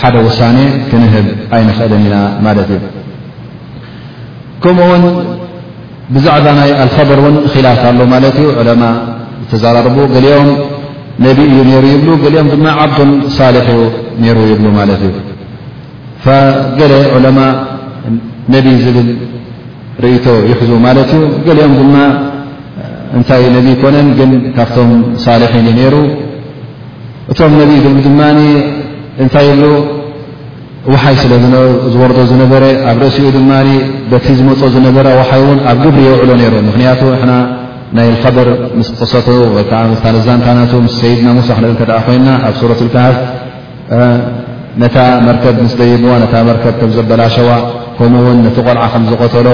ሓደ ውሳኔ ክንህብ ኣይንኽእልን ኢና ማለት እዩ ከምኡ ውን ብዛዕባ ናይ ኣልከበር ውን ኪላፍ ኣሎ ማለት እዩ ዕለማ ዝተዘራርቡ ገሊኦም ነቢ እዩ ነይሩ ይብሉ ገሊኦም ድማ ዓብዱን ሳልሕ እዩ ነይሩ ይብሉ ማለት እዩ ገለ ዕለማ ነቢ ዝብል ርእቶ ይሕዙ ማለት እዩ ገሊኦም ድማ እንታይ ነቢ ኮነን ግን ካብቶም ሳልሒን እዩ ነይሩ እቶም ነቢይ ዝብሉ ድማ እንታይ ይብሉ ውሓይ ስለ ዝወርዶ ዝነበረ ኣብ ርእሲኡ ድማ በቲ ዝመፆ ዝነበረ ውሓይ እውን ኣብ ግብሪ የውዕሎ ነይሩ ምክንያቱ ንሕና ናይ ልከብር ምስ ቅሰቱ ወይከዓ ምስታነዛንታናቱ ምስ ሰይድና ሙሳ ክንርኢ እተ ኮይና ኣብ ሱረት ልካሃፍ ነታ መርከብ ምስ ደይብዋ ነታ መርከብ ከም ዘበላሸዋ ከምኡ ውን ነቲ ቆልዓ ከም ዝቀተሎ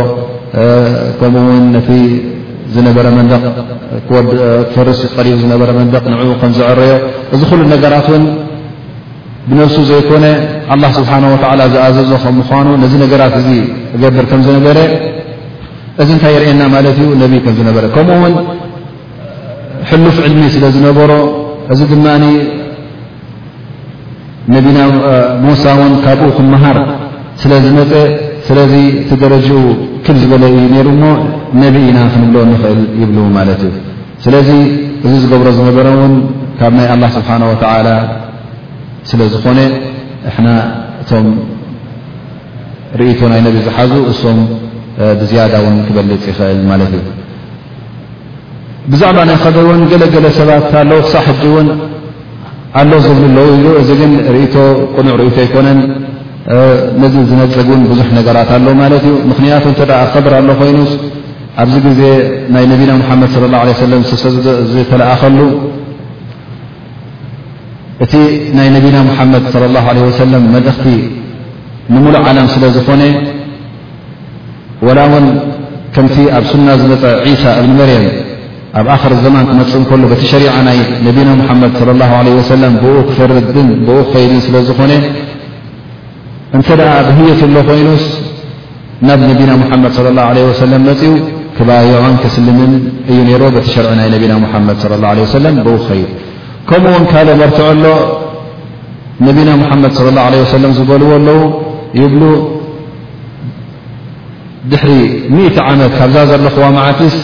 ከምኡ ውን ነቲ ዝነበረ መንደቕ ክፈርስ ቀሪቡ ዝነበረ መንደቕ ንዕኡ ከም ዝዕረዮ እዚ ኩሉ ነገራት እውን ብነብሱ ዘይኮነ ኣላ ስብሓን ወተዓላ ዝኣዘዞ ከም ምኳኑ ነዚ ነገራት እዚ እገብር ከም ዝነበረ እዚ እንታይ የርእየና ማለት እዩ ነብይ ከም ዝነበረ ከምኡ ውን ሕሉፍ ዕልሚ ስለ ዝነበሮ እዚ ድማ ነቢና ሙሳ ውን ካብኡ ክመሃር ስለ ዝመፀ ስለዚ እቲ ደረጅኡ ክብ ዝበለ እዩ ነይሩ እሞ ነቢ ኢና ክንብሎ ንኽእል ይብሉ ማለት እዩ ስለዚ እዚ ዝገብሮ ዝነበረ እውን ካብ ናይ ኣላ ስብሓን ወተላ ስለ ዝኾነ እሕና እቶም ርእቶ ናይ ነቢ ዝሓዙ እሶም ብዝያዳ እውን ክበልፅ ይኽእል ማለት እዩ ብዛዕባ ናይ ኸብር እውን ገለ ገለ ሰባት ኣሎ ክሳዕ ሕጂ እውን ኣሎ ዝብሉ ኣለዉ ይብሉ እዚ ግን ርእቶ ቅኑዕ ርእቶ ኣይኮነን ነዚ ዝነፅግ እውን ብዙሕ ነገራት ኣሎ ማለት እዩ ምኽንያቱ እንተ ኸብር ኣሎ ኮይኑ ኣብዚ ግዜ ናይ ነቢና ሙሓመድ ስለ ላሁ ለ ሰለም ዝተለኣኸሉ እቲ ናይ ነቢና ሙሓመድ ስለ ላሁ ለ ወሰለም መልእኽቲ ንምሉእ ዓለም ስለ ዝኾነ ወላ እውን ከምቲ ኣብ ሱና ዝመፀ ዒሳ እብኒ መርየም ኣብ ኣኽር ዘማን ክመፅእ እንከሎ በቲ ሸሪዓ ናይ ነቢና ሙሓመድ ስለ ላሁ ዓለ ወሰለም ብኡ ክፈርድን ብኡ ክኸይድን ስለ ዝኾነ እንተ ደኣ ብህየት ኣሎ ኮይኑስ ናብ ነቢና ሙሓመድ ስለ ላሁ ዓለ ወሰለም መፅኡ ክባይዖን ክስልምን እዩ ነይሮ በቲ ሸርዒ ናይ ነቢና ሙሓመድ ስለ ላሁ ዓለ ወሰለም ብኡ ክኸይድ ከምኡ እውን ካልእ መርትዖ ኣሎ ነቢና ሙሓመድ ለ ላ ለ ወሰለም ዝበልዎ ኣለዉ ይብሉ ድሕሪ ሚእቲ ዓመት ካብዛ ዘለኹዋ መዓትስ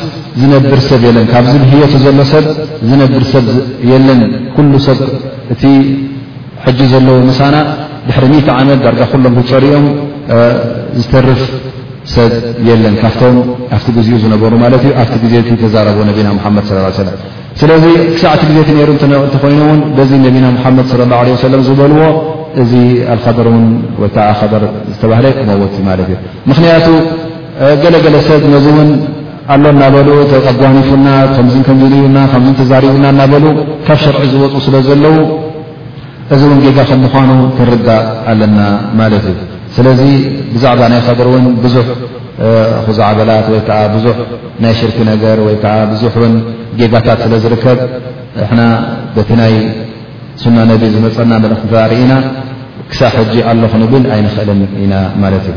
ዝነብር ሰብ የለን ካብዚ ብህየቱ ዘሎ ሰብ ዝነብር ሰብ የለን ኩሉ ሰብ እቲ ሕጂ ዘለዎ ምሳና ድሕሪ ሚእቲ ዓመት ዳርጋ ኩሎም ክፀሪኦም ዝተርፍ ሰብ የለን ካብቶም ኣብቲ ግዜኡ ዝነበሩ ማለት እዩ ኣብቲ ግዜ እቲ ተዛረቦ ነቢና ሙሓመድ ስ ሰለም ስለዚ ክሳዕ እቲ ግዜቲ ነይሩ እንተኾይኑ ውን በዚ ነቢና ሙሓመድ ስለ ላ ለ ሰለም ዝበልዎ እዚ ኣልከበር ውን ወይከዓ ኣከበር ዝተባህለ ክመውት ማለት እዩ ምኽንያቱ ገለገለ ሰብ ነዚ እውን ኣሎ እናበሉ ኣጓኒፉና ከምዚ ከምዚ ኢሉዩና ከምዚ ተዛሪቡና እናበሉ ካብ ሸርዒ ዝወፁ ስለ ዘለዉ እዚ ውን ጌጋ ከም ምዃኑ ክንርዳእ ኣለና ማለት እዩ። ስለዚ ብዛዕባ ናይ ኸድር ውን ብዙሕ ኹዛዕበላት ወይ ከዓ ብዙሕ ናይ ሽርኪ ነገር ወይ ከዓ ብዙሕ ውን ጌጋታት ስለ ዝርከብ ንሕና በቲ ናይ ሱና ነቢ ዝመፀና መልእኽቲ እንተ ርኢና ክሳዕ ሕጂ ኣሎ ክንብል ኣይንኽእልን ኢና ማለት እዩ።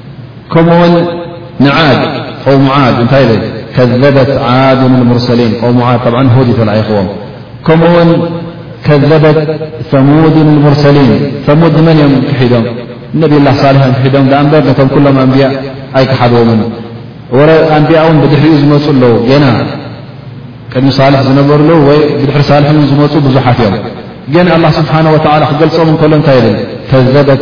ከምኡውን ንዓድ ቆውሙ ዓድ እንታይ ብል ከዘበት ዓድን ልሙርሰሊን ቆውሙ ዓድ ብ ሁድ ዩ ተላኢኽዎም ከምኡውን ከዘበት ሙድን ልሙርሰሊን ሙድ ንመን እዮም ክሒዶም ነብላ ሳልሕ ዮም ክሒዶም ኣ እምበር ነቶም ኩሎም ኣንብያ ኣይክሓድዎምን ወረ ኣንብያ እውን ብድሕሪኡ ዝመፁ ኣለዉ ገና ቅድሚ ሳልሕ ዝነበርሉ ወይ ብድሕሪ ሳልሒ ን ዝመፁ ብዙሓት እዮም ግን ኣላ ስብሓን ወላ ክገልፆም እንከሎ እንታይ ይብል ከዘበት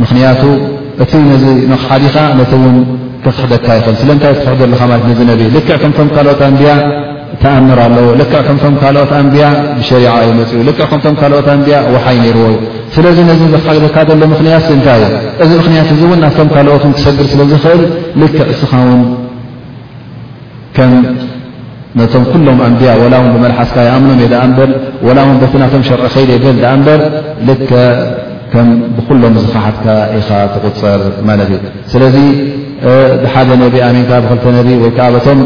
ምኽንያቱ እቲ ነዚ መኽሓዲኻ ነቲ ውን ክኽሕደካ ይኽእል ስለምንታይ ትኽሕዶ ኣለኻ ማለት ነዚ ነቢ ልክዕ ከምቶም ካልኦት ኣንብያ ተኣምር ኣለዎ ልክዕ ከምቶም ካልኦት ኣንብያ ብሸሪዓ እዩ መፅኡ ልክዕ ከምቶም ካልኦት ኣንብያ ውሓይ ነይርዎ እዩ ስለዚ ነዚ ዘሓደካ ዘሎ ምኽንያት እንታይ እዩ እዚ ምኽንያት እዚ እውን ናብቶም ካልኦት ክሰግር ስለ ዝኽእል ልክዕ እስኻ ውን ከም ነቶም ኩሎም ኣንብያ ወላ ውን ብመልሓስካ ይኣምኖም እየ በር ወላ ውን በቲ ናቶም ሸርዒ ከይደ በል ዳኣ እምበር ልከ ከም ብኩሎም ዝኸሓትካ ኢኻ ትቁፀር ማለት እዩ ስለዚ ብሓደ ነቢ ኣሚንካ ብክልተ ነቢ ወይከዓ በቶም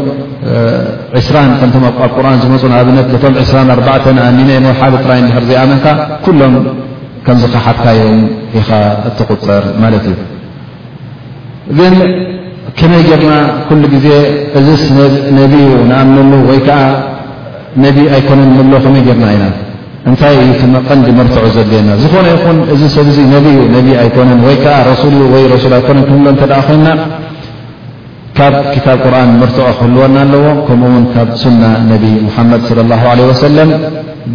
ዕስራ ከምቶም ኣብ ቁርን ዝመፁ ንኣብነት በቶም ዕስራ ኣርባዕተ ኣሚነ እሞ ሓደ ጥራይ ድሕር ዘይኣመንካ ኩሎም ከም ዝኸሓትካ እዮም ኢኻ እትቁፀር ማለት እዩ ግን ከመይ ጌርና ኩሉ ግዜ እዚስ ነቢ ዩ ንኣምነሉ ወይ ከዓ ነቢ ኣይኮነን ንብሎ ከመይ ጌርና ኢና እንታይ እዩ ቀንዲ መርትዖ ዘድልየና ዝኾነ ይኹን እዚ ሰብ ዚ ነቢ ዩ ነቢ ኣይኮነን ወይ ከዓ ረሱል ዩ ወይ ረሱል ኣይኮነን ክንብሎ እንተ ኮይና ካብ ክታብ ቁርን መርትዖ ክህልወና ኣለዎ ከምኡ ውን ካብ ሱና ነቢ ሙሓመድ صለ ላሁ ለ ወሰለም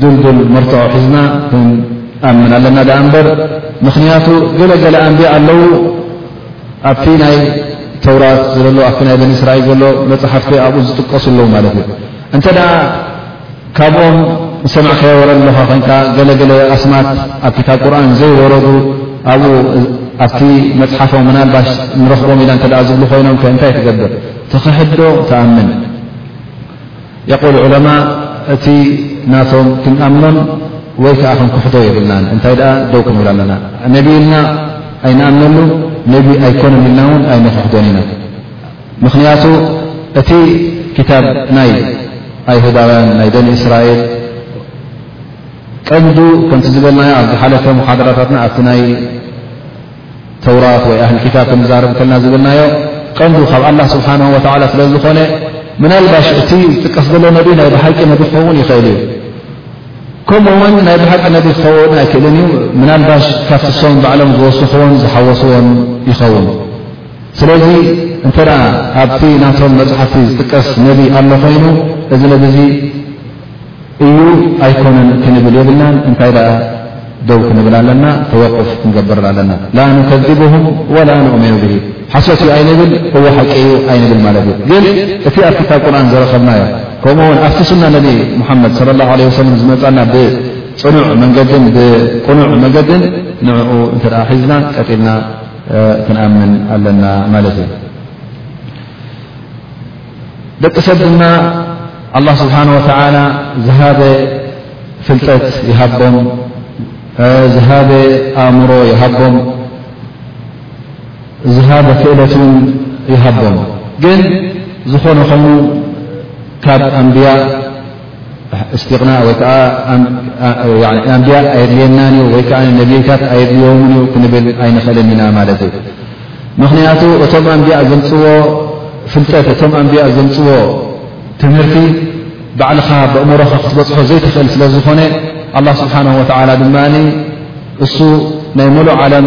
ዱልዱል መርትዖ ሒዝና ክንኣምን ኣለና ድኣ እምበር ምኽንያቱ ገለገለ ኣንቢያ ኣለዉ ኣብቲ ናይ ተውራት ዝለሎ ኣብቲ ናይ በኒ እስራኤል ዘሎ መፅሓፍቲ ኣብኡ ዝጥቀሱ ኣለዉ ማለት እዩ እንተ ካብኦም ዝሰማዕካዮ ወረ ኣሎኻ ኮይንካ ገለ ገለ ኣስማት ኣብ ክታብ ቁርን ዘይወረዱ ኣብኡ ኣብቲ መጽሓፎም ምናልባሽ ንረኽቦም ኢላ እንተ ዝብሉ ኮይኖም ከ እንታይ ትገብር ትኽሕዶ ትኣምን የቁል ዑለማ እቲ ናቶም ክንኣምኖን ወይ ከዓ ክንክሕዶ የብልናን እንታይ ደኣ ደው ክንብል ኣለና ነቢ ኢልና ኣይንኣምነሉ ነቢ ኣይኮነን ኢልና እውን ኣይንክሕዶን ኢና ምኽንያቱ እቲ ክታብ ናይ ኣይሁዳውያን ናይ በኒ እስራኤል ቀንዱ ከምቲ ዝበልናዮ ኣብ ዝሓለፈ መሓደራታትና ኣብቲ ናይ ተውራት ወይ ኣህሊ ክታብ ክንዛርብ ከልና ዝበልናዮ ቀንዱ ካብ ኣላ ስብሓን ወላ ስለ ዝኾነ ምናልባሽ እቲ ዝጥቀስ ዘሎ ነቢ ናይ ብሓቂ ነቢ ክኸውን ይኽእል እዩ ከምኡ ውን ናይ ብሓቂ ነቢ ክኸውን ኣይክእልን እዩ ምናልባሽ ካብቲ ሶም ባዕሎም ዝወስኽዎን ዝሓወስዎን ይኸውን ስለዚ እንተ ኣብቲ ናቶም መጽሓፍቲ ዝጥቀስ ነቢ ኣሎ ኮይኑ እዚ ነቢ እዚ እዩ ኣይኮነን ክንብል የብልናን እንታይ ደኣ ደው ክንብል ኣለና ተወቁፍ ክንገብርል ኣለና ላ ንከዚቡሁም ወላ ንእሜኑ ብሂ ሓሶት እዩ ኣይንብል እዎ ሓቂ እዩ ኣይንብል ማለት እዩ ግን እቲ ኣብ ክታብ ቁርን ዘረከብናዮ ከምኡ ውን ኣብቲ ሱና ነቢ ሙሓመድ ለ ላ ለ ወሰለም ዝመፀና ብፅኑዕ መንገድን ብቁኑዕ መንገድን ንዕኡ እንተ ሒዝና ቀጢልና ክንኣምን ኣለና ማለት እዩ ደቂ ሰብ ድማ ኣላ ስብሓን ወተላ ዝሃበ ፍልጠት ይሃቦም ዝሃበ ኣእምሮ ይሃቦም ዝሃበ ክእለት ውን ይሃቦም ግን ዝኾነ ኾኑ ካብ ኣንብያ እስቲቕናእ ወይ ከዓ ኣንቢያ ኣየድልየናን እዩ ወይ ከዓ ነብይታት ኣየድልዮምን እዩ ክንብል ኣይንኽእልን ኢና ማለት እዩ ምኽንያቱ እቶም ኣንቢያ ዘምፅዎ ፍልጠት እቶም ኣንቢያ ዘምፅዎ ትምህርቲ ባዕልኻ ብእምሮኻ ክትበፅሖ ዘይትኽእል ስለ ዝኾነ ኣላ ስብሓን ወተዓላ ድማ እሱ ናይ ሙሉእ ዓለም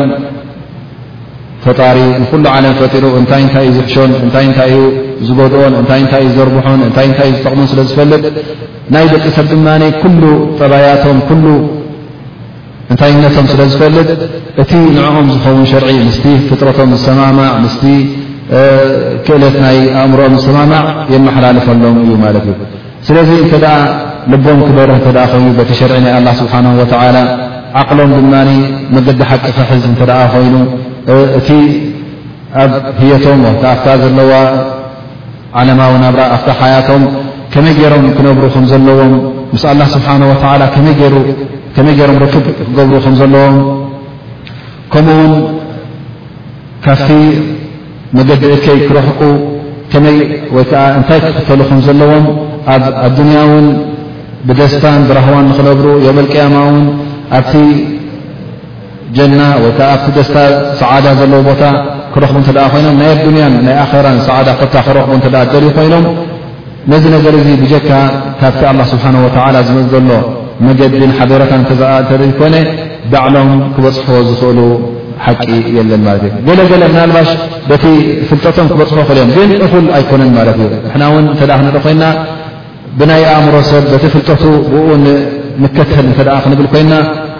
ፈጣሪ ንኩሉ ዓለም ፈጢሩ እንታይ እንታይ እዩ ዝሕሾን እንታይ እንታይ እዩ ዝጎድኦን እንታይ እንታይ እዩ ዘርብሖን እንታይ እንታይ እዩ ዝጠቕሙን ስለ ዝፈልጥ ናይ ደቂ ሰብ ድማ ኩሉ ጠባያቶም ኩሉ እንታይነቶም ስለ ዝፈልጥ እቲ ንዕኦም ዝኸውን ሸርዒ ምስ ፍጥረቶም ዝሰማማዕ ምስ ክእለት ናይ ኣእምሮኦም ዝሰማማዕ የመሓላልፈሎም እዩ ማለት እዩ ስለዚ እንተ ደኣ ልቦም ክበርህ እንተ ደኣ ኮይኑ በቲ ሸርዒ ናይ ኣላህ ስብሓነሁ ወተዓላ፣ ዓቕሎም ድማ መገዲ ሓቂ ክሕዝ እንተ ደኣ ኮይኑ፣ እቲ ኣብ ህየቶም ወይ ከኣ ኣብታ ዘለዋ ዓለማዊ ናብራ ኣብታ ሓያቶም ከመይ ገይሮም ክነብሩ ከም ዘለዎም፣ ምስ ኣላህ ስብሓነሁ ወተዓላ ከመይ ገይሩ ከመይ ገይሮም ርክብ ክገብሩ ከም ዘለዎም ከምኡውን ካብቲ መገዲ እከይ ክረሕቁ ከመይ ወይ ከኣ እንታይ ክኽተሉ ከም ዘለዎም ኣብ ኣዱንያ እውን ብደስታን ብራህዋን ንኽነብሩ ዮመል ቅያማ እውን ኣብቲ ጀና ወይ ከኣ ኣብቲ ደስታ ሰዓዳ ዘለዎ ቦታ ክረኽቡ እንተ ኮይኖም ናይ ኣዱንያን ናይ ኣኼራን ሰዓዳ ኮታ ክረኽቡ እንተ ዝደልዩ ኮይኖም ነዚ ነገር እዚ ብጀካ ካብቲ ኣላ ስብሓን ወተዓላ ዝመፅ ዘሎ መገዲን ሓበረታ እተዘእተርኢ ኮነ ባዕሎም ክበፅሕዎ ዝኽእሉ ሓቂ የለን ማለት እዩ ገለገለ ምናልባሽ በቲ ፍልጠቶም ክበፅሑ ክእል እዮም ግን እኹል ኣይኮነን ማለት እዩ ንሕና እውን እተ ክንርኢ ኮይና ብናይ ኣእምሮ ሰብ በቲ ፍልጠቱ ብኡ ንከተል እተ ክንብል ኮይና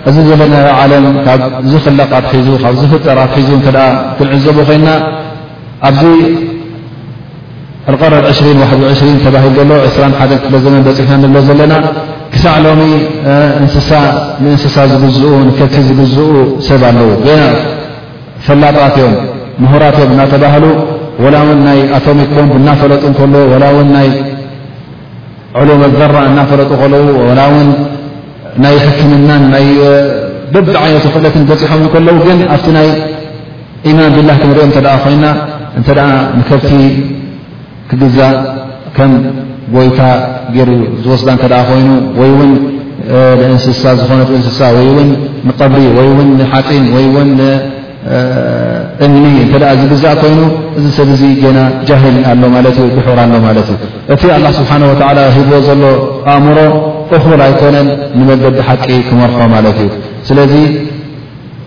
እዚ ዘለናዮ ዓለም ካብ ዝኽለቕ ኣትሒዙ ካብ ዝፍጠር ኣትሒዙ እተ ክንዕዘቡ ኮይና ኣብዚ ኣልቀረን ዕሽሪን ዋሕዲ ዕሽሪን ተባሂል ዘሎ ዕስራን ሓደን ክፍለ ዘመን በፂሕና ንብሎ ዘለና ክሳዕ ሎሚ እንስሳ ንእንስሳ ዝግዝኡ ንከብቲ ዝግዝኡ ሰብ ኣለዉ ገና ፈላጣት እዮም ምሁራት እዮም እናተባህሉ ወላ እውን ናይ ኣቶሚክ ቦምብ እናፈለጡ እንከሎ ወላ እውን ናይ ዕሉም ኣዘራ እናፈለጡ ከለዉ ወላ እውን ናይ ሕክምናን ናይ በቢ ዓይነቱ ክእለትን በፂሖም እንከለዉ ግን ኣብቲ ናይ ኢማን ቢላህ ክንሪኦ እተ ኮይና እተ ንከብቲ ክግዛእ ከም ጎይታ ገይሩ ዝወስዳ እተ ኮይኑ ወይ ውን ንእንስሳ ዝኾነት እንስሳ ወይ ውን ንቀብሪ ወይ ውን ንሓፂን ወይ ውን እምኒ እተ ዝግዛእ ኮይኑ እዚ ሰብ ዚ ገና ጃህል ኣሎ ማለት ዩ ብሑር ኣሎ ማለት እዩ እቲ ኣላ ስብሓን ወላ ሂቦ ዘሎ ኣእምሮ እኹል ኣይኮነን ንመገዲ ሓቂ ክመርሖ ማለት እዩ ስለዚ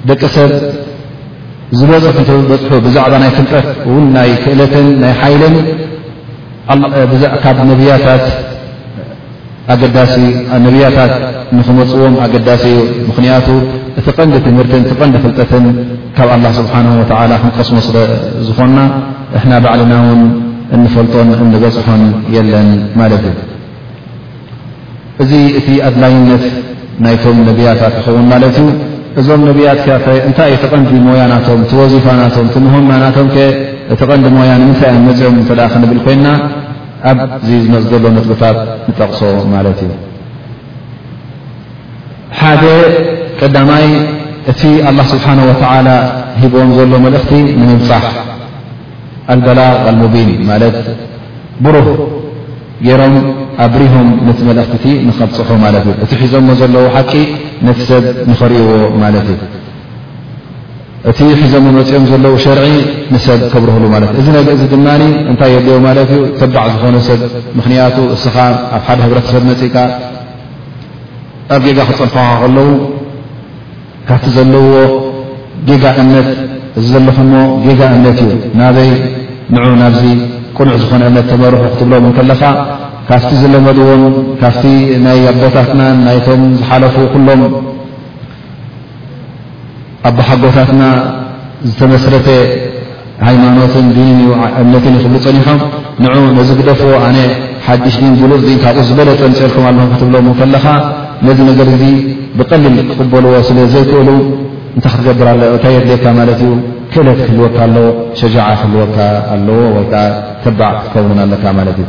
ደቂ ሰብ ዝበፅሑ እንተበፅሑ ብዛዕባ ናይ ፍልጠት እውን ናይ ክእለትን ናይ ሓይልን ካብ ነብያታት ኣገዳሲ ነብያታት ንክመፅዎም ኣገዳሲ እዩ ምክንያቱ እቲ ቀንዲ ትምህርትን እቲ ቀንዲ ፍልጠትን ካብ ኣላ ስብሓን ወላ ክንቀስሞ ስለ ዝኾና እሕና ባዕልና እውን እንፈልጦን እንበፅሖን የለን ማለት እዩ እዚ እቲ ኣድላይነት ናይቶም ነብያታ ክኸውን ማለት እዩ። እዞም ነብያት ከ እንታይ እዩ እቲ ቐንዲ ሞያ ናቶም፣ እቲ ወዚፋ ናቶም፣ እቲ መሆማ ናቶም ከ እቲ ቐንዲ ሞያ ንምንታይ እዮም መጺኦም እንተ ክንብል ኮይንና ኣብዚ ዝመጽእ ዘሎ ነጥብታት ንጠቕሶ ማለት እዩ። ሓደ ቀዳማይ እቲ ኣላህ ስብሓነሁ ወተዓላ ሂቦም ዘሎ መልእኽቲ ንምብጻሕ፣ ኣልበላቕ ኣልሙቢን ማለት ብሩህ ገይሮም ኣብሪሆም ነቲ መልእኽቲቲ ንኸብፅሑ ማለት እዩ እቲ ሒዞሞ ዘለዉ ሓቂ ነቲ ሰብ ንኸርእዎ ማለት እዩ እቲ ሒዞሞ መፂኦም ዘለዉ ሸርዒ ንሰብ ከብርህሉ ማለት እዚ ነገር እዚ ድማ እንታይ የድልዮ ማለት እዩ ተባዕ ዝኾነ ሰብ ምኽንያቱ እስኻ ኣብ ሓደ ህብረተሰብ መፂእካ ኣብ ጌጋ ክፀልፎኻ ከለዉ ካብቲ ዘለዎ ጌጋ እምነት እዚ ዘለኹሞ ጌጋ እምነት እዩ ናበይ ንዑ ናብዚ ቅኑዕ ዝኾነ እምነት ተመርሑ ክትብሎም እንከለኻ ካብቲ ዝለመድዎም ካብቲ ናይ ኣቦታትናን ናይቶም ዝሓለፉ ኩሎም ኣቦሓጎታትና ዝተመስረተ ሃይማኖትን ዲንን እዩ እምነትን እዩ ክብሉ ፀኒሖም ንዑ ነዚ ግደፍዎ ኣነ ሓድሽ ዲን ብሉፅ ዲን ካብኡ ዝበለፀ ምፅኤልኩም ኣለኹ ክትብሎም ከለኻ ነዚ ነገር እዚ ብቀሊል ክቕበልዎ ስለ ዘይክእሉ እንታይ ክትገብር ኣለዎ እንታይ የድልየካ ማለት እዩ ክእለት ክህልወካ ኣለዎ ሸጃዓ ክህልወካ ኣለዎ ወይ ከዓ ተባዕ ክትከውን ኣለካ ማለት እዩ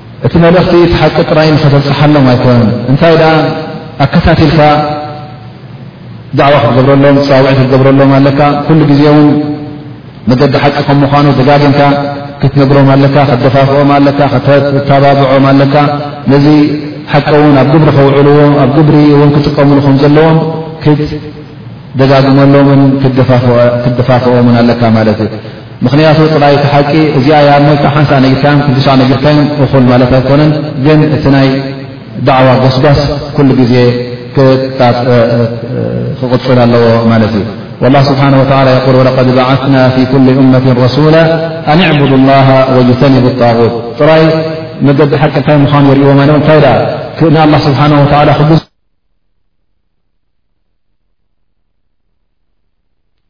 እቲ መልእኽቲ እቲ ሓቂ ጥራይ ንኸተብጽሓሎም ኣይኮነን፣ እንታይ ደኣ ኣከታቲልካ ዳዕዋ ክትገብረሎም፣ ጻውዒት ክትገብረሎም ኣለካ። ኩሉ ግዜ ውን መገዲ ሓቂ ከም ምዃኑ ደጋጊምካ ክትነግሮም ኣለካ፣ ከደፋፍኦም ኣለካ፣ ከተተባብዖም ኣለካ። ነዚ ሓቂ ውን ኣብ ግብሪ ከውዕልዎ፣ ኣብ ግብሪ ውን ክጥቀምሉ ከም ዘለዎም ክትደጋግመሎምን ክትደፋፍኦምን ኣለካ ማለት እዩ። ምኽንያቱ ጥራይ እቲ ሓቂ እዚኣ እያ እሞ ኢልካ ሓንሳእ ነጊርካዮም ክንድሻዕ ነጊርካዮም እኹል ማለት ኣይኮነን። ግን እቲ ናይ ዳዕዋ ጎስጓስ ኩሉ ግዜ ክቕፅል ኣለዎ ማለት እዩ ላ ስብሓን ወ የል ወለቀድ ባዓትና ፊ ኩል እመት ረሱላ ኣን ዕቡድ ላ ወጅተኒቡ ጣغት ጥራይ መገዲ ሓቂ እንታይ ምዃኑ የርእዎ ማ እንታይ ኣ ክእና ላ ስብሓን ወ ክብዙ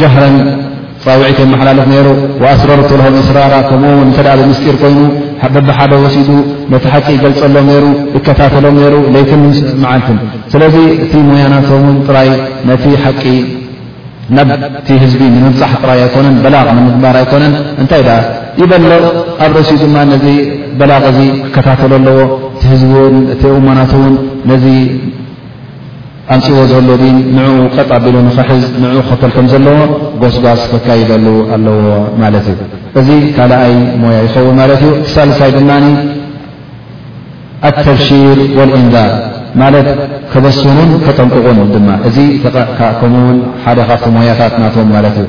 ጃህረን ጻውዒት የመሓላልፍ ነይሩ። ወኣስረርቱ ለሁም እስራራ ከምኡውን እንተ ብምስጢር ኮይኑ በብሓደ ወሲዱ ነቲ ሓቂ ይገልጸሎም ነይሩ፣ ይከታተሎም ነይሩ ለይትን መዓልትን። ስለዚ እቲ ሞያ ናቶም እውን ጥራይ ነቲ ሓቂ ናብቲ ህዝቢ ንምብጻሕ ጥራይ ኣይኮነን፣ በላቕ ንምግባር ኣይኮነን። እንታይ ደኣ ይበሎ ኣብ ርእሲኡ ድማ ነዚ በላቕ እዚ ክከታተሎ ኣለዎ፣ እቲ ህዝቢ እውን እቲ እማናት እውን ነዚ። ኣምጺእዎ ዘሎ ዲን ንዕኡ ቀጥ ኣቢሉ ንኽሕዝ ንዕኡ ክኽተል ከም ዘለዎ ጎስጓስ ከካይደሉ ኣለዎ ማለት እዩ። እዚ ካልኣይ ሞያ ይኸውን ማለት እዩ። እቲ ሳልሳይ ድማ ኣተብሺር ወልኢንዛር ማለት ከበስሩን ከጠንቅቑን ድማ እዚ ከምኡውን ሓደ ካብቲ ሞያታት ናቶም ማለት እዩ።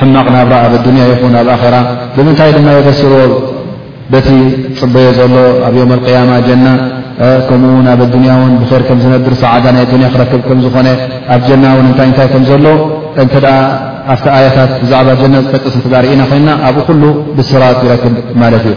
ሕማቕ ናብራ ኣብ ኣዱንያ ይኹን ኣብ ኣኼራ ብምንታይ ድማ የበስርዎ በቲ ጽበዮ ዘሎ ኣብ ዮም ኣልቅያማ ጀና ከምኡ ውን ኣብ ኣዱንያ ውን ብኼር ከም ዝነብር ሰዓዳ ናይ ኣዱንያ ክረክብ ከም ዝኾነ ኣብ ጀና ውን እንታይ እንታይ ከም ዘሎ እንተ ኣብቲ ኣያታት ብዛዕባ ጀና ዝጠቅስ እንተ ርኢና ኮይንና ኣብኡ ኩሉ ብስራት ይረክብ ማለት እዩ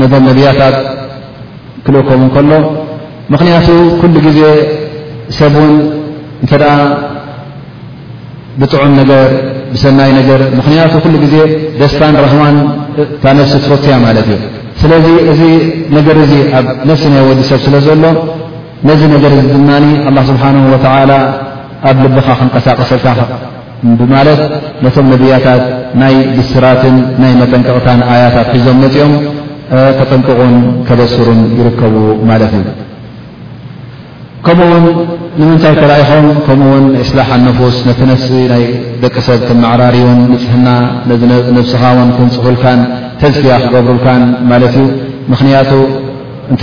ነቶም ነብያታት ክልእኮም እንከሎ ምኽንያቱ ኩሉ ግዜ ሰብ ውን እንተ ብጥዑም ነገር ብሰናይ ነገር ምኽንያቱ ኩሉ ግዜ ደስታን ራህዋን እታ ነፍሲ ትፈትያ ማለት እዩ ስለዚ እዚ ነገር እዚ ኣብ ነፍሲ ናይ ወዲ ሰብ ስለ ዘሎ ነዚ ነገር እዚ ድማ ኣላ ስብሓን ወተዓላ ኣብ ልብኻ ክንቀሳቀሰልካ ብማለት ነቶም ነብያታት ናይ ብስራትን ናይ መጠንቀቕታን ኣያታት ሒዞም መፅኦም ከጠንቅቑን ከበስሩን ይርከቡ ማለት እዩ ከምኡ ውን ንምንታይ ተላኢኾም ከምኡ ውን እስላሓ ነፉስ ነቲ ነፍሲ ናይ ደቂ ሰብ ክመዕራርዩን ንፅህና ነብስኻ ውን ክንፅሁልካን ተዝክያ ክገብሩልካን ማለት እዩ ምክንያቱ እንተ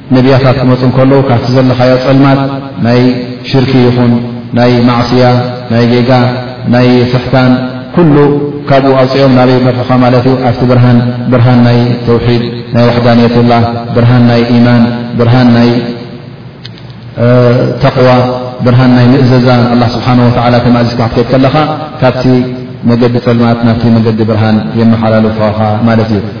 ነብያታት ክመጹ እንከለዉ ካብቲ ዘለኻዮ ጸልማት ናይ ሽርኪ ይኹን ናይ ማዕስያ ናይ ጌጋ ናይ ፍሕታን ኩሉ ካብኡ ኣውጺኦም ናበይ ይመርሑኻ ማለት እዩ ኣብቲ ብርሃን ብርሃን ናይ ተውሒድ ናይ ዋሕዳንየትላህ ብርሃን ናይ ኢማን ብርሃን ናይ ተቕዋ ብርሃን ናይ ምእዘዛ ንኣላ ስብሓን ወተዓላ ተማእዚዝካ ክትከድ ከለኻ ካብቲ መገዲ ጸልማት ናብቲ መገዲ ብርሃን የመሓላልፋኻ ማለት እዩ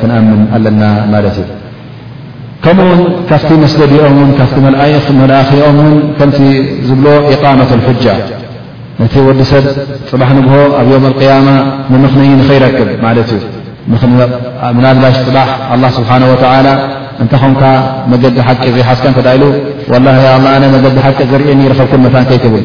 ክንኣምን ኣለና ማለት እዩ። ከምኡ ውን ካብቲ መስገዲኦም ን ካብቲ መልኣኺኦም ውን ከምቲ ዝብሎ ኢቃመት ልሑጃ ነቲ ወዲ ሰብ ፅባሕ ንግሆ ኣብ ዮም ኣልቅያማ ንምኽንይ ንኸይረክብ ማለት እዩ ምናልባሽ ፅባሕ ኣላ ስብሓን ወተላ እንተ ኾንካ መገዲ ሓቂ ዘይሓዝካ እተ ኢሉ ወላ ኣላ ኣነ መገዲ ሓቂ ዘርእየኒ ይረኸብኩም መታን ከይትብል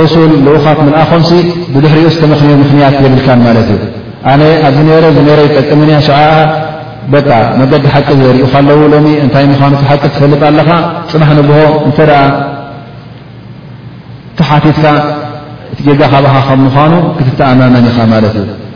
ሩሱል ልኡኻት ምልኣኾምሲ ብድሕሪኡስ ተመኽንዮ ምኽንያት የብልካን ማለት እዩ ኣነ ኣብዚ ነረ እዚ ነረ ይጠቅምን እያ ሽዓኣ በቃ መገዲ ሓቂ ዘሪኡካ ኣለዉ ሎሚ እንታይ ምዃኑ ሓቂ ትፈልጥ ኣለኻ ፅባሕ ንግሆ እንተ ተሓቲትካ እቲ ጌጋ ካባኻ ከም ምዃኑ ክትተኣማመን ኢኻ ማለት እዩ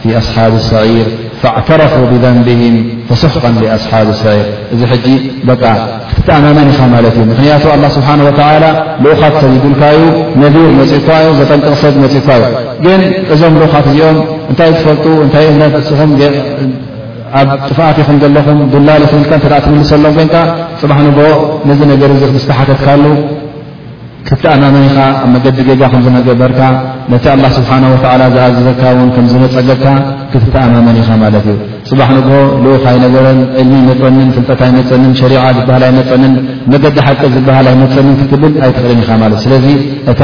ፊ ኣስሓብ ሰዒር ፈዕተረፉ ብዘንብህም ፈሱሕቀን ሊኣስሓብ ሰዒር እዚ ሕጂ በቃ ክትተኣማመን ኢኻ ማለት እዩ ምክንያቱ ኣላ ስብሓን ወተዓላ ልኡኻት ሰዲዱልካ እዩ ነቢር መፅእኳ እዩ ዘጠንቅቕ ሰብ መፅእኳ እዩ ግን እዞም ልኡኻት እዚኦም እንታይ ትፈልጡ እንታይ እምነት ንስኹም ኣብ ጥፍኣት ኢኹም ዘለኹም ዱላል ኢኹም ኢልካ እተ ትምልሰሎም ኮይንካ ፅባሕ ንግሆ ነዚ ነገር እዚ ክትዝተሓተትካሉ ክትኣማመን ኢኻ ኣብ መገዲ ጌጋ ከም ዝነገበርካ ነቲ ኣላ ስብሓን ወተዓላ ዝኣዘዘካ እውን ከም ዝነፀገካ ክትተኣማመን ኢኻ ማለት እዩ ፅባሕ ንግሆ ልኡኽ ኣይነበረን ዕልሚ ኣይመፀንን ፍልጠት ኣይመፀንን ሸሪዓ ዝበሃል ኣይመፀንን መገዲ ሓቂ ዝበሃል ኣይመፀንን ክትብል ኣይትኽእልን ኢኻ ማለት ስለዚ እታ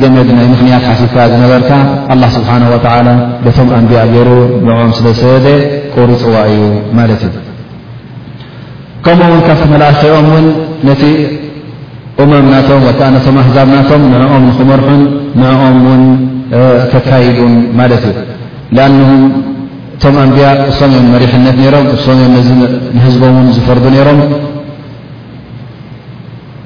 ገመድ ናይ ምኽንያት ሓሲብካ ዝነበርካ ኣላ ስብሓን ወተዓላ በቶም ኣንቢያ ገይሩ ንዕኦም ስለ ዝሰደደ ቆሪፅዋ እዩ ማለት እዩ ከምኡ ውን ካብቲ መላእሰኦም ውን ነቲ እመም ናቶም ወከዓ ነቶም ኣህዛብ ናቶም ንኦም ንክመርሑን ንኦም ውን ከካይዱን ማለት እዩ ን እቶም ኣንብያ እሶም እዮም መሪሕነት ነሮም እሶም እዮም ነዚ ንህዝቦም ውን ዝፈርዱ ነሮም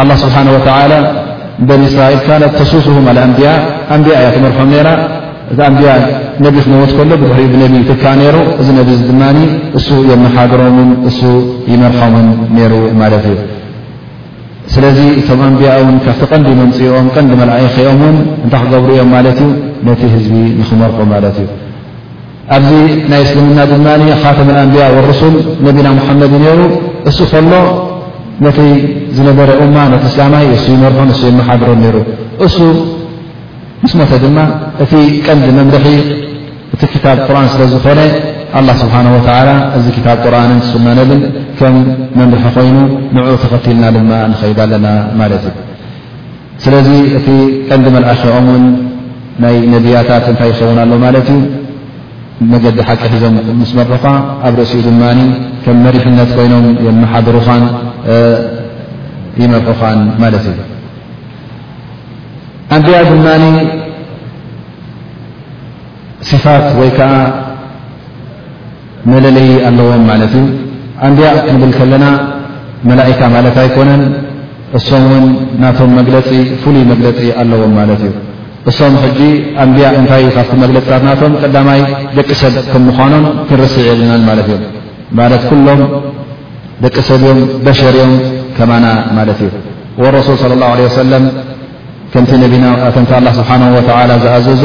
ኣላ ስብሓን ወተላ ንበኒ እስራኤል ካነት ተሱስሁም ኣልኣንብያ ኣንብያ እያ ትመርሖም ነራ እቲ ኣንብያ ነቢ ክመውት ከሎ ብድሕሪኡ ብነቢ ይትካ ነይሩ እዚ ነቢ እዚ ድማ እሱ የመሓድሮምን እሱ ይመርሖምን ነይሩ ማለት እዩ ስለዚ እቶም ኣንብያ እውን ካብቲ ቀንዲ መምፅኦም ቀንዲ መልኣይኸኦም እውን እንታይ ክገብሩ እዮም ማለት እዩ ነቲ ህዝቢ ንክመርሑ ማለት እዩ ኣብዚ ናይ እስልምና ድማ ኻተም ኣንብያ ወሩሱል ነቢና ሙሓመድ እዩ ነይሩ እሱ ከሎ ነቲ ዝነበረ እማ ነቲ እስላማይ እሱ ይመርሖን እሱ የመሓድሮን ነይሩ እሱ ምስ ሞተ ድማ እቲ ቀንዲ መምርሒ እቲ ክታብ ቁርን ስለ ዝኾነ ኣላ ስብሓን ወተላ እዚ ክታብ ቁርንን ሱና ነብን ከም መምርሒ ኮይኑ ንዕኡ ተኸቲልና ድማ ንኸይድ ኣለና ማለት እዩ ስለዚ እቲ ቀንዲ መልኣኺኦም ውን ናይ ነብያታት እንታይ ይኸውን ኣሎ ማለት እዩ መገዲ ሓቂ ሒዞም ምስ መርሑኻ ኣብ ርእሲኡ ድማ ከም መሪሕነት ኮይኖም የመሓድሩኻን ይመርሑኻን ማለት እዩ ኣንብያ ድማ ሲፋት ወይ ከዓ መለለዪ ኣለዎም ማለት እዩ። ኣንብያ ክንብል ከለና መላኢካ ማለት ኣይኮነን። እሶም ውን ናቶም መግለጺ ፍሉይ መግለጺ ኣለዎም ማለት እዩ። እሶም ሕጂ ኣንብያ እንታይ እዩ ካብቲ መግለጺታት ናቶም ቀዳማይ ደቂ ሰብ ከም ምዃኖም ክንርስዕ የብልናን ማለት እዮም። ማለት ኩሎም ደቂ ሰብ እዮም በሸር እዮም ከማና ማለት እዩ። ወረሱል ሰለ ላሁ ዓለይሂ ወሰለም ከምቲ ነቢና ከምቲ ኣላህ ስብሓነሁ ወተዓላ ዝኣዘዞ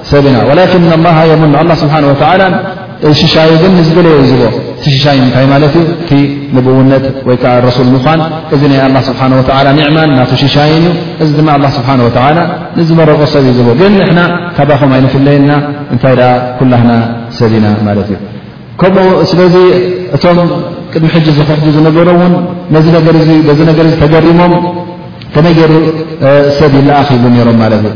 ሰብ ኢና ወላኪን ላ የምኑ ኣላ ስብሓን ወተላ ሽሻይ ግን ንዝደለየ ይዝቦ እቲ ሽሻይ ምንታይ ማለት እዩ እቲ ንብውነት ወይ ከዓ ረሱል ምዃን እዚ ናይ ኣላ ስብሓን ወተላ ኒዕማን ናቱ ሽሻይን እዩ እዚ ድማ ኣላ ስብሓን ወተላ ንዝመረቆ ሰብ ይዝቦ ግን ንሕና ካባኹም ኣይንፍለየና እንታይ ደኣ ኩላህና ሰብ ኢና ማለት እዩ ከምኡ ስለዚ እቶም ቅድሚ ሕጂ ዝኽሕዱ ዝነበሩ እውን ነዚ ነገር እዚ በዚ ነገር እዚ ተገሪሞም ከመይ ገይሩ ሰብ ይለኣኽ ይብሉ ነይሮም ማለት እዩ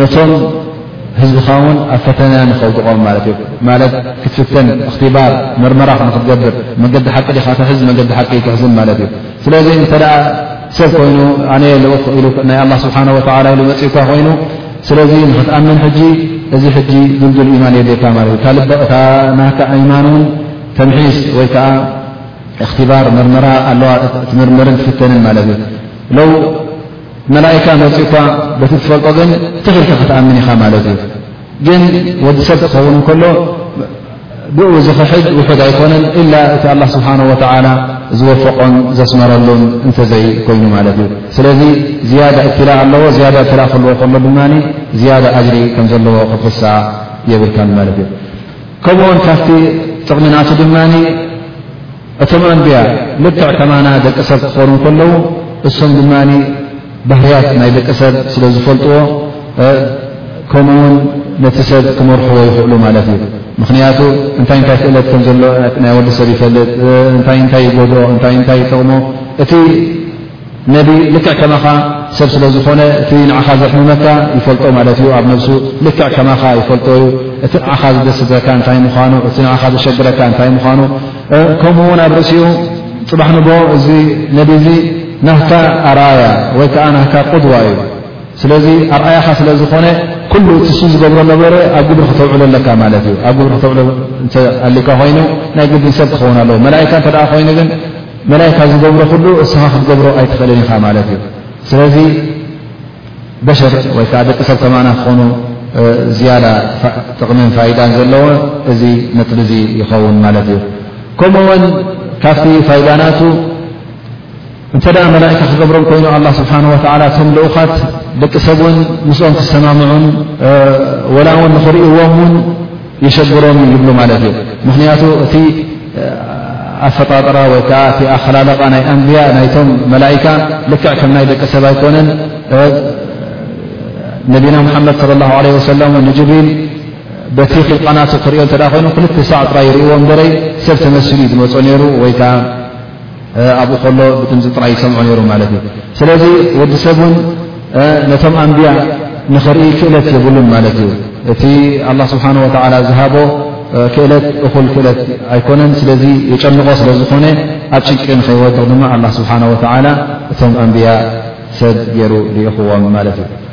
ነቶም ህዝብኻ ውን ኣብ ፈተነ ንኸውድቖም ማለት እዩ ማለት ክትፍተን እኽትባር መርመራ ንክትገብር መንገዲ ሓቂ ዲኻ ትሕዝ መንገዲ ሓቂ ትሕዝን ማለት እዩ ስለዚ እንተ ሰብ ኮይኑ ኣነ ልኡኽ ኢሉ ናይ ኣላ ስብሓን ወላ ኢሉ መፅኡካ ኮይኑ ስለዚ ንክትኣምን ሕጂ እዚ ሕጂ ድልዱል ኢማን የድልካ ማለት እዩ ካልበቕታ ናካ ኣይማን ውን ተምሒስ ወይ ከዓ እኽትባር መርመራ ኣለዋ ትምርምርን ትፍተንን ማለት እዩ መላእካ መፅኡ እኳ በቲ ትፈልጦ ግን ትኽልቲ ክትኣምን ኢኻ ማለት እዩ ግን ወዲ ሰብ ክኸውን ከሎ ብኡ ዝኽሕድ ውሑድ ኣይኮነን ኢላ እቲ ኣላ ስብሓን ወተላ ዝወፈቆን ዘስመረሉን እንተዘይ ኮይኑ ማለት እዩ ስለዚ ዝያዳ እትላ ኣለዎ ዝያዳ እትላ ክልዎ ከሎ ድማ ዝያዳ ኣጅሪ ከም ዘለዎ ክትርሳ የብልካን ማለት እዩ ከምኡውን ካብቲ ጥቕሚናቱ ድማ እቶም ኣንብያ ልክዕ ከማና ደቂ ሰብ ክኾኑ እንከለዉ እሶም ድማ ባህርያት ናይ ደቂ ሰብ ስለ ዝፈልጥዎ ከምኡውን ነቲ ሰብ ክመርሕዎ ይኽእሉ ማለት እዩ ምኽንያቱ እንታይ እንታይ ክእለት ከም ዘሎ ናይ ወዲ ሰብ ይፈልጥ እንታይ እንታይ ይጎድኦ እንታይ እንታይ ይጠቕሞ እቲ ነቢ ልክዕ ከማኻ ሰብ ስለ ዝኾነ እቲ ንዓኻ ዘሕምመካ ይፈልጦ ማለት እዩ ኣብ ነብሱ ልክዕ ከማኻ ይፈልጦ እዩ እቲ ንዓኻ ዝደሰተካ እንታይ ምዃኑ እቲ ንዓኻ ዘሸግረካ እንታይ ምዃኑ ከምኡ ውን ኣብ ርእሲኡ ፅባሕ ንግሆ እዚ ነቢ እዚ ናህካ ኣርኣያ ወይ ከዓ ናህካ ቁድዋ እዩ ስለዚ ኣርኣያኻ ስለ ዝኾነ ኩሉ እቲ ሱ ዝገብሮ ነበረ ኣብ ግብሪ ክተውዕሎ ኣለካ ማለት እዩ ኣብ ግብሪ ክተውዕሎ እንተ ኣሊካ ኮይኑ ናይ ግድን ሰብ ክኸውን ኣለዎ መላእካ እንተ ኮይኑ ግን መላይካ ዝገብሮ ኩሉ እስኻ ክትገብሮ ኣይትኽእልን ኢኻ ማለት እዩ ስለዚ በሸር ወይ ከዓ ደቂ ሰብ ከማና ክኾኑ ዝያዳ ጥቕምን ፋይዳን ዘለዎ እዚ ነጥቢ እዚ ይኸውን ማለት እዩ ከምኡ ውን ካብቲ ፋይዳናቱ እንተ ደኣ መላእካ ክገብሮም ኮይኑ ኣላ ስብሓን ወተላ ቶም ልኡኻት ደቂ ሰብ እውን ምስኦም ክሰማምዑን ወላ እውን ንኽርእዎም ውን የሸግሮም ይብሉ ማለት እዩ ምክንያቱ እቲ ኣፈጣጥራ ወይ ከዓ እቲ ኣከላለቃ ናይ ኣንብያ ናይቶም መላይካ ልክዕ ከም ናይ ደቂ ሰብ ኣይኮነን ነቢና ሙሓመድ ለ ላ ለ ወሰላም ንጅብሪል በቲ ክልቃናቱ ክሪኦ እተ ኮይኑ ክልተ ሳዕ ጥራይ ይርእዎ እበረይ ሰብ ተመሲሉ እዩ ዝመፁ ነይሩ ወይከዓ ኣብኡ ከሎ ብድምፂ ጥራይ ይሰምዑ ነይሩ ማለት እዩ ስለዚ ወዲ ሰብ እውን ነቶም ኣንብያ ንኽርኢ ክእለት የብሉን ማለት እዩ እቲ ኣላ ስብሓን ወተዓላ ዝሃቦ ክእለት እኹል ክእለት ኣይኮነን ስለዚ የጨንቆ ስለ ዝኾነ ኣብ ጭንቂ ንኸይወድቕ ድማ ኣላ ስብሓን ወተዓላ እቶም ኣንብያ ሰብ ገይሩ ልኢኽዎም ማለት እዩ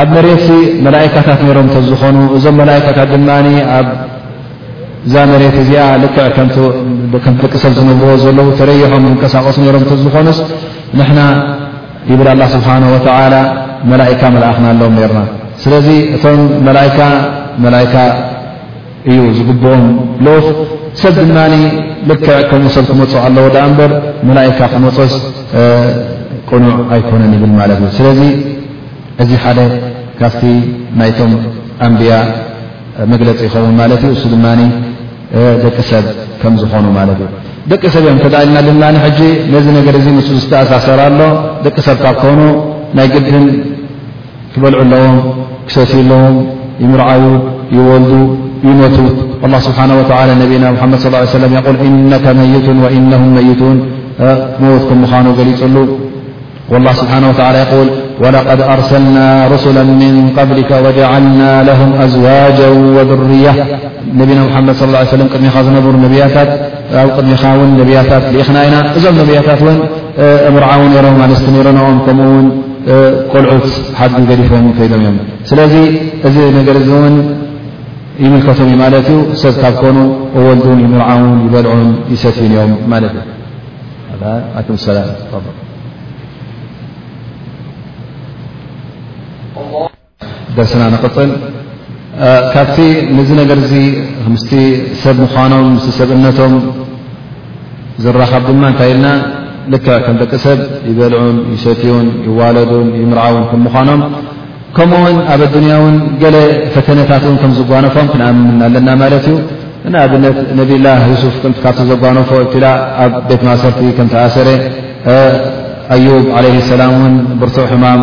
ኣብ መሬትሲ መላኢካታት ነይሮም ተዝኾኑ እዞም መላኢካታት ድማ ኣብዛ መሬት እዚኣ ልክዕ ከም ደቂ ሰብ ዝነብርዎ ዘለዉ ተረይሖም ዝንቀሳቀሱ ነይሮም ተዝኾኑስ ንሕና ይብል ኣላ ስብሓን ወተዓላ መላኢካ መላእኽናሎም ነርና ስለዚ እቶም መላካ መላካ እዩ ዝግብኦም ልኡኽ ሰብ ድማ ልክዕ ከምኡ ሰብ ክመፁ ኣለዎ ዳኣ እምበር መላኢካ ክመፆስ ቅኑዕ ኣይኮነን ይብል ማለት እዩ ስለዚ እዚ ሓደ ካብቲ ናይቶም ኣንብያ መግለፂ ይኸውን ማለት እዩ እሱ ድማ ደቂ ሰብ ከም ዝኾኑ ማለት እዩ ደቂ ሰብ እዮም እተ ኢልና ድማ ሕጂ ነዚ ነገር እዚ ምስ ዝተኣሳሰር ኣሎ ደቂ ሰብ ካብ ኮኑ ናይ ግድን ክበልዑ ኣለዎም፣ ክሰትዩ ኣለዎም፣ ይምርዓዩ፣ ይወልዱ፣ ይመቱ። ኣላህ ስብሓነ ወተዓላ ነቢና ሙሓመድ ሰለላሁ ዐለይሂ ወሰለም የቁል ኢነከ መይቱን ወኢነሁም መይቱን ትመውት ከም ምዃኑ ገሊጹሉ። ወላህ ስብሓነ ወተዓላ የቁል ወለቀድ ኣርሰልና ሩሱላ ምን ቀብሊከ ወጀዓልና ለሁም ኣዝዋጃ ወዙርያ ነቢና ሙሓመድ ሰለላሁ ዐለይሂ ወሰለም ቅድሜኻ ዝነበሩ ነብያታት ኣብ ቅድሚኻ እውን ነብያታት ልኢኽና ኢና እዞም ነብያታት እውን እምርዓዊ ነሮም ኣንስቲ ነይረንኦም ከምኡውን ቆልዑት ሓድጊ ገዲፎም ከይዶም እዮም ስለዚ እዚ ነገር እዚ እውን ይምልከቶም እዩ ማለት እዩ ሰብ ካብ ኮኑ ወወልዱን ይምርዓውን ይበልዑን ይሰትዩን እዮም ማለት እዩ ኣኩም ሰላ ደርስና ንቕፅል ካብቲ ነዚ ነገር እዚ ምስቲ ሰብ ምዃኖም ምስ ሰብእነቶም ዝራኸብ ድማ እንታይ ኢልና ልክዕ ከም ደቂ ሰብ ይበልዑን ይሰትዩን ይዋለዱን ይምርዓውን ከም ምዃኖም ከምኡ ውን ኣብ ኣዱንያ ውን ገለ ፈተነታት ን ከም ዝጓነፎም ክንኣምምና ኣለና ማለት እዩ ንኣብነት ነብላ ዩሱፍ ካብቲ ዘጓነፎ እብትላ ኣብ ቤት ማእሰርቲ ከም ተኣሰረ ኣዩብ ዓለ ሰላም ውን ብርቱዕ ሕማም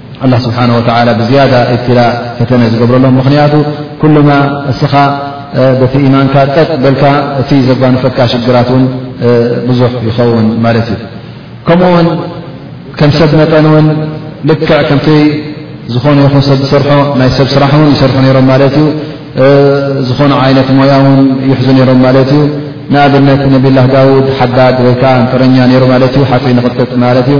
ኣላ ስብሓን ወተላ ብዝያዳ እብትላ ፈተነ ዝገብረሎም ምኽንያቱ ኩሉማ እስኻ በቲ ኢማንካ ቀጥ በልካ እቲ ዘጓንፈካ ሽግራት እውን ብዙሕ ይኸውን ማለት እዩ ከምኡ ውን ከም ሰብ መጠን እውን ልክዕ ከምቲ ዝኾነ ይኹን ሰብ ዝሰርሖ ናይ ሰብ ስራሕ እውን ይሰርሑ ነይሮም ማለት እዩ ዝኾነ ዓይነት ሞያ እውን ይሕዙ ነይሮም ማለት እዩ ንኣብነት ነብላ ዳውድ ሓዳድ ወይ ከዓ ንጥረኛ ነይሩ ማለት እዩ ሓፂ ንቕጥጥ ማለት እዩ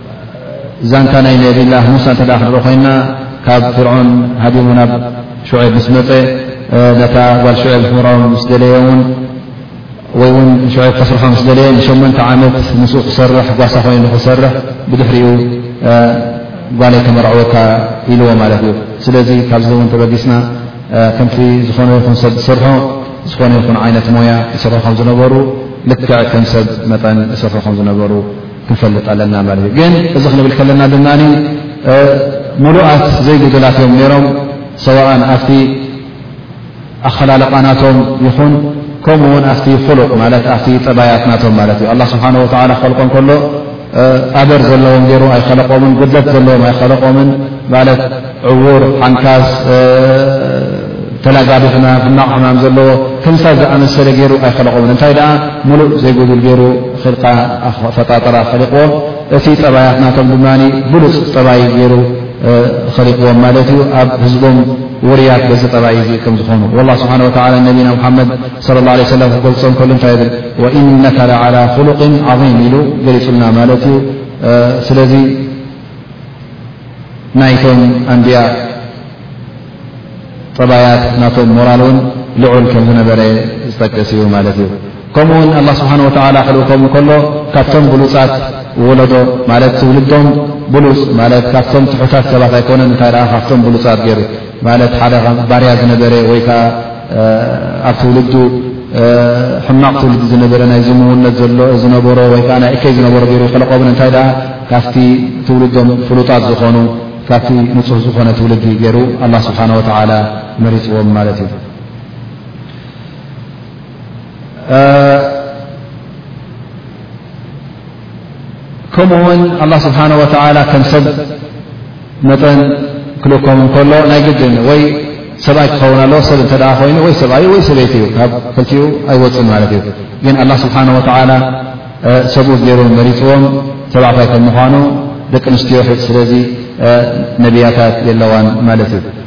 ዛንታ ናይ ነብይላህ ሙሳ እንተ ክንርኢ ኮይና ካብ ፍርዖን ሃዲሙ ናብ ሹዔብ ምስ መፀ ነታ ጓል ሹዔብ ሕምራዊ ምስ ደለየ ውን ወይ ውን ንሹዔብ ከስርሖ ምስ ደለየ ንሸመንተ ዓመት ምስኡ ክሰርሕ ጓሳ ኮይኑ ክሰርሕ ብድሕሪኡ ጓለይ ከመርዕወካ ኢልዎ ማለት እዩ ስለዚ ካብዚ እውን ተበጊስና ከምቲ ዝኾነ ይኹን ሰብ ዝሰርሖ ዝኾነ ይኹን ዓይነት ሞያ ይሰርሑ ከም ዝነበሩ ልክዕ ከም ሰብ መጠን ይሰርሑ ከም ዝነበሩ ክንፈልጥ ኣለና ማለት እዩ ግን እዚ ክንብል ከለና ድማ ሙሉኣት ዘይጉድላት እዮም ነይሮም ሰዋእን ኣብቲ ኣኸላለቃናቶም ይኹን ከምኡ ውን ኣብቲ ኹሉቕ ማለት ኣብቲ ጠባያት ናቶም ማለት እዩ ኣላ ስብሓን ወተላ ክኸልቆ ከሎ ኣበር ዘለዎም ገይሩ ኣይኸለቆምን ጉድለት ዘለዎም ኣይኸለቆምን ማለት ዕዉር፣ ሓንካስ፣ ተላጋቢ ሕማም፣ ሕማቕ ሕማም ዘለዎ ከምሳት ዝኣመሰለ ገይሩ ኣይኸለቖምን። እንታይ ደኣ ምሉእ ዘይጉዱል ገይሩ ኺልቃ ኣፈጣጥራ ኸሊቕዎም። እቲ ጠባያት ናቶም ድማ ብሉጽ ጠባይ ገይሩ ኸሊቕዎም ማለት እዩ። ኣብ ህዝቦም ውርያት በዚ ጠባይ እዚ ከም ዝኾኑ ኣላህ ስብሓነሁ ወተዓላ ንነቢና ሙሓመድ ሰለላሁ ዓለይሂ ወሰለም ክገልጾም ከሎ እንታይ ይብል? ወኢነከ ለዓላ ኹሉቂን ዓዚም ኢሉ ገሊጹልና ማለት እዩ። ስለዚ ናይቶም ኣንብያ ጠባያት ናቶም ሞራል እውን ልዑል ከም ዝነበረ ዝጠቅስ እዩ ማለት እዩ ከምኡ ውን ኣላ ስብሓን ወተላ ክልእኮም ከሎ ካብቶም ብሉፃት ወለዶ ማለት ትውልዶም ብሉፅ ማለት ካብቶም ትሑታት ሰባት ኣይኮነን እንታይ ኣ ካብቶም ብሉፃት ገይሩ ማለት ሓደ ከም ባርያ ዝነበረ ወይ ከዓ ኣብ ትውልዱ ሕማቕ ትውልዲ ዝነበረ ናይ ዝምውነት ዝነበሮ ወይ ከዓ ናይ እከይ ዝነበሮ ገይሩ ይኸለቆብን እንታይ ደኣ ካብቲ ትውልዶም ፍሉጣት ዝኾኑ ካብቲ ንፁህ ዝኾነ ትውልዲ ገይሩ ኣላ ስብሓን ወተዓላ መሪፅዎም ማለት እዩ ከምኡ ውን ኣላህ ስብሓን ወተዓላ ከም ሰብ መጠን ክልኮም እንከሎ ናይ ግድን ወይ ሰብኣይ ክኸውን ኣለዎ ሰብ እንተ ኮይኑ ወይ ሰብኣይ ወይ ሰበይቲ እዩ ካብ ክልቲኡ ኣይወፅን ማለት እዩ ግን ኣላ ስብሓን ወተዓላ ሰብኡት ገይሩ መሪፅዎም ተባዕታይ ከም ምኳኑ ደቂ ኣንስትዮ ስለዚ ነብያታት የለዋን ማለት እዩ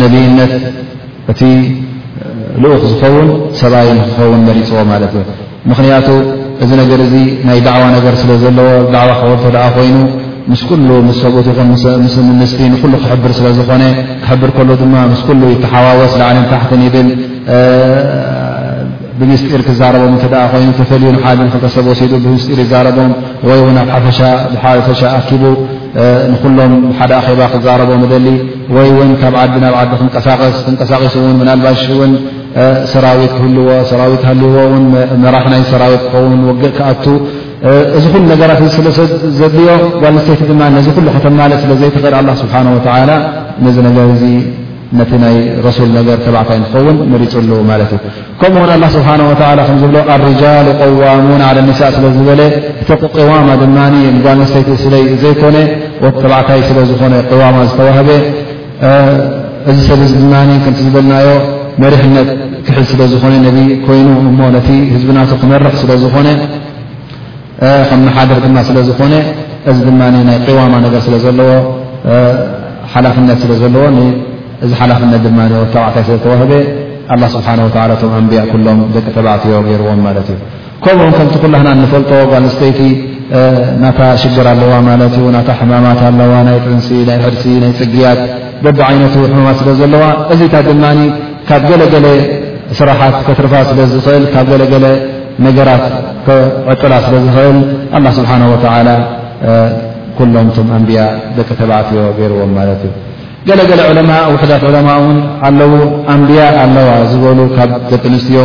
ነብይነት እቲ ልኡኽ ዝኸውን ሰብኣይ ንክኸውን መሪፅዎ ማለት እዩ ምኽንያቱ እዚ ነገር እዚ ናይ ዳዕዋ ነገር ስለ ዘለዎ ዳዕዋ ክወርቶ ደኣ ኮይኑ ምስ ኩሉ ምስ ሰብኡት ይኹን ምስ ምንስቲ ንኩሉ ክሕብር ስለ ዝኾነ ክሕብር ከሎ ድማ ምስ ኩሉ ይተሓዋወስ ላዕልን ታሕትን ይብል ብምስጢር ክዛረቦም እንተ ደኣ ኮይኑ ተፈልዩ ንሓደ ንክልተሰብ ወሲዱ ብምስጢር ይዛረቦም ወይ እውን ኣብ ሓፈሻ ብሓፈሻ ኣኪቡ ንኹሎም ሓደ ኣኼባ ክዛረቦ ምደሊ ወይ እውን ካብ ዓዲ ናብ ዓዲ ክንቀሳቐስ ተንቀሳቒሱ እውን ምናልባሽ እውን ሰራዊት ክህልዎ ሰራዊት ሃልዎ እውን መራሕ ናይ ሰራዊት ክኸውን ውግእ ክኣቱ እዚ ኩሉ ነገራት እዚ ስለ ዘድልዮ ጓልስተይቲ ድማ ነዚ ኩሉ ከተማለት ስለ ዘይትኽእል ኣላ ስብሓን ወተዓላ ነዚ ነገር እዚ ነቲ ናይ ረሱል ነገር ተባዕታይ እንትኸውን መሪፅሉ ማለት እዩ ከምኡ ውን ኣላ ስብሓን ወላ ከምዝብሎ ኣርጃል ቆዋሙን ዓለ ኒሳእ ስለ ዝበለ እቲ ቅዋማ ድማ ንጓል ንስተይቲ ስለ ዘይኮነ ወ ተባዕታይ ስለ ዝኾነ ቅዋማ ዝተዋህበ እዚ ሰብ እዚ ድማ ከምቲ ዝበልናዮ መሪሕነት ክሕዝ ስለ ዝኾነ ነቢ ኮይኑ እሞ ነቲ ህዝብናቱ ክመርሕ ስለ ዝኾነ ከመሓድር ድማ ስለ ዝኾነ እዚ ድማ ናይ ቂዋማ ነገር ስለ ዘለዎ ሓላፍነት ስለ ዘለዎ እዚ ሓላፍነት ድማ ተባዕታይ ስለ ዝተዋህበ ኣላ ስብሓን ወላ እቶም ኣንብያ ኩሎም ደቂ ተባዕትዮ ገይርዎም ማለት እዩ ከምኡ ውን ከምቲ ኩላህና እንፈልጦ ጓልስተይቲ ናታ ሽግር ኣለዋ ማለት እዩ ናታ ሕማማት ኣለዋ ናይ ጥንሲ ናይ ሕርሲ ናይ ፅግያት በቢ ዓይነቱ ሕማማት ስለ ዘለዋ እዚታት ድማ ካብ ገለገለ ስራሓት ከትርፋ ስለ ዝኽእል ካብ ገለገለ ነገራት ክዕቅላ ስለ ዝኽእል ኣላ ስብሓን ወተዓላ ኩሎም እቶም ኣንብያ ደቂ ተባዕትዮ ገይርዎም ማለት እዩ ገለገለ ዑለማ ውሕዳት ዑለማ እውን ኣለዉ ኣንብያ ኣለዋ ዝበሉ ካብ ደቂ ኣንስትዮ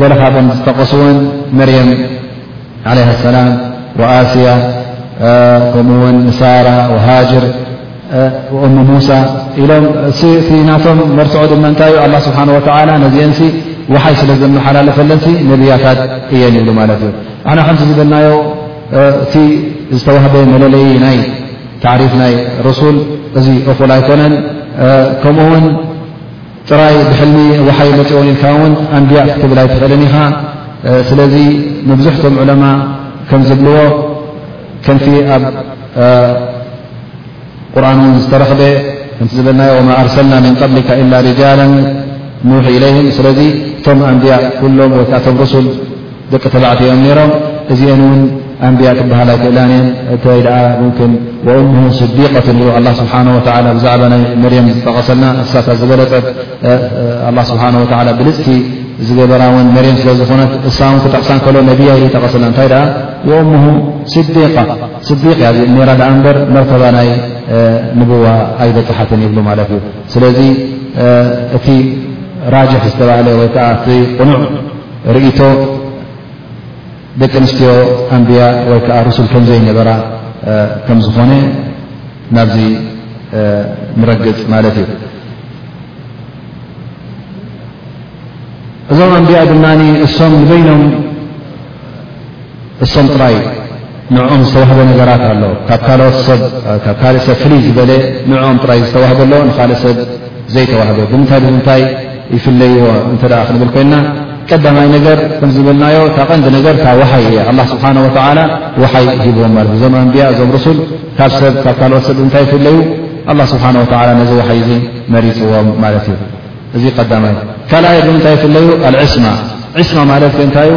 ገለ ካብን ዝጠቀስዎን መርየም ዓለይሃ ሰላም ወኣስያ ከምኡውን ንሳራ ወሃጅር ወእሙ ሙሳ ኢሎም እሲ እቲ ናቶም መርትዖ ድማ እንታይ እዩ ኣላ ስብሓን ወተዓላ ነዚአን ሲ ውሓይ ስለ ዘመሓላለፈለንሲ ነብያታት እየን ይብሉ ማለት እዩ ኣና ከምዚ ዝበልናዮ እቲ ዝተዋህበ መለለዪ ናይ ታዕሪፍ ናይ ረሱል እዚ እኹል ኣይኮነን ከምኡ ውን ጥራይ ብሕልሚ ወሓይ መጺኦን ኢልካ ውን ኣንብያ ክትብል ኣይትኽእልን ኢኻ። ስለዚ መብዝሕቶም ዑለማ ከም ዝብልዎ ከምቲ ኣብ ቁርን ውን ዝተረኽበ ከምቲ ዝበልናዮ ወማ ኣርሰልና ምን ቀብሊካ ኢላ ርጃላ ኑሒ ኢለይህም ስለዚ እቶም ኣንብያ ኩሎም ወይከዓ እቶም ርሱል ደቂ ተባዕትዮ እዮም ነይሮም እዚኤን እውን ኣንብያ ክበሃል ኣይክእላን እየን እተይ ደኣ ሙምኪን ወእምሁ ስዲቀት ኢሉ ኣላ ስብሓን ወላ ብዛዕባ ናይ መርየም ዝጠቐሰልና እሳታ ዝበለፀት ኣላ ስብሓን ወላ ብልፅቲ ዝገበራ እውን መርየም ስለ ዝኾነት እሳ እውን ክጠቕሳ ከሎ ነቢያ ኢሉ ይጠቐሰልና እንታይ ደኣ ወእምሁ ስዲቃ ስዲቅ እያ ኔራ ደኣ እምበር መርተባ ናይ ንብዋ ኣይበፅሓትን ይብሉ ማለት እዩ ስለዚ እቲ ራጅሕ ዝተባህለ ወይ ከዓ እቲ ቕኑዕ ርእይቶ ደቂ ኣንስትዮ ኣንብያ ወይ ከዓ ሩሱል ከምዘይነበራ ከም ዝኾነ ናብዚ ንረግፅ ማለት እዩ እዞም ኣንብያ ድማ እሶም ንበይኖም እሶም ጥራይ ንዕኦም ዝተዋህበ ነገራት ኣሎ ካብ ካልኦት ሰብ ካብ ካልእ ሰብ ፍልይ ዝበለ ንዕኦም ጥራይ ዝተዋህበ ኣሎ ንካልእ ሰብ ዘይተዋህበ ብምንታይ ብምንታይ ይፍለይዎ እንተ ክንብል ኮይንና ቀዳማይ ነገር ከምዝበልናዮ እታ ቀንዲ ነገር እታ ውሓይ እያ ኣላ ስብሓን ወተዓላ ውሓይ ሂብዎም ማለት እዞም ኣንቢያ እዞም ርሱል ካብ ሰብ ካብ ካልኦት ሰብ እንታይ ይፍለዩ ኣላ ስብሓን ወተዓላ ነዚ ውሓይ እዙ መሪፅዎም ማለት እዩ እዚ ቀዳማይ ካልኣይ ብምንታይ ይፍለዩ ኣልዕስማ ዕስማ ማለት ከእንታይ እዩ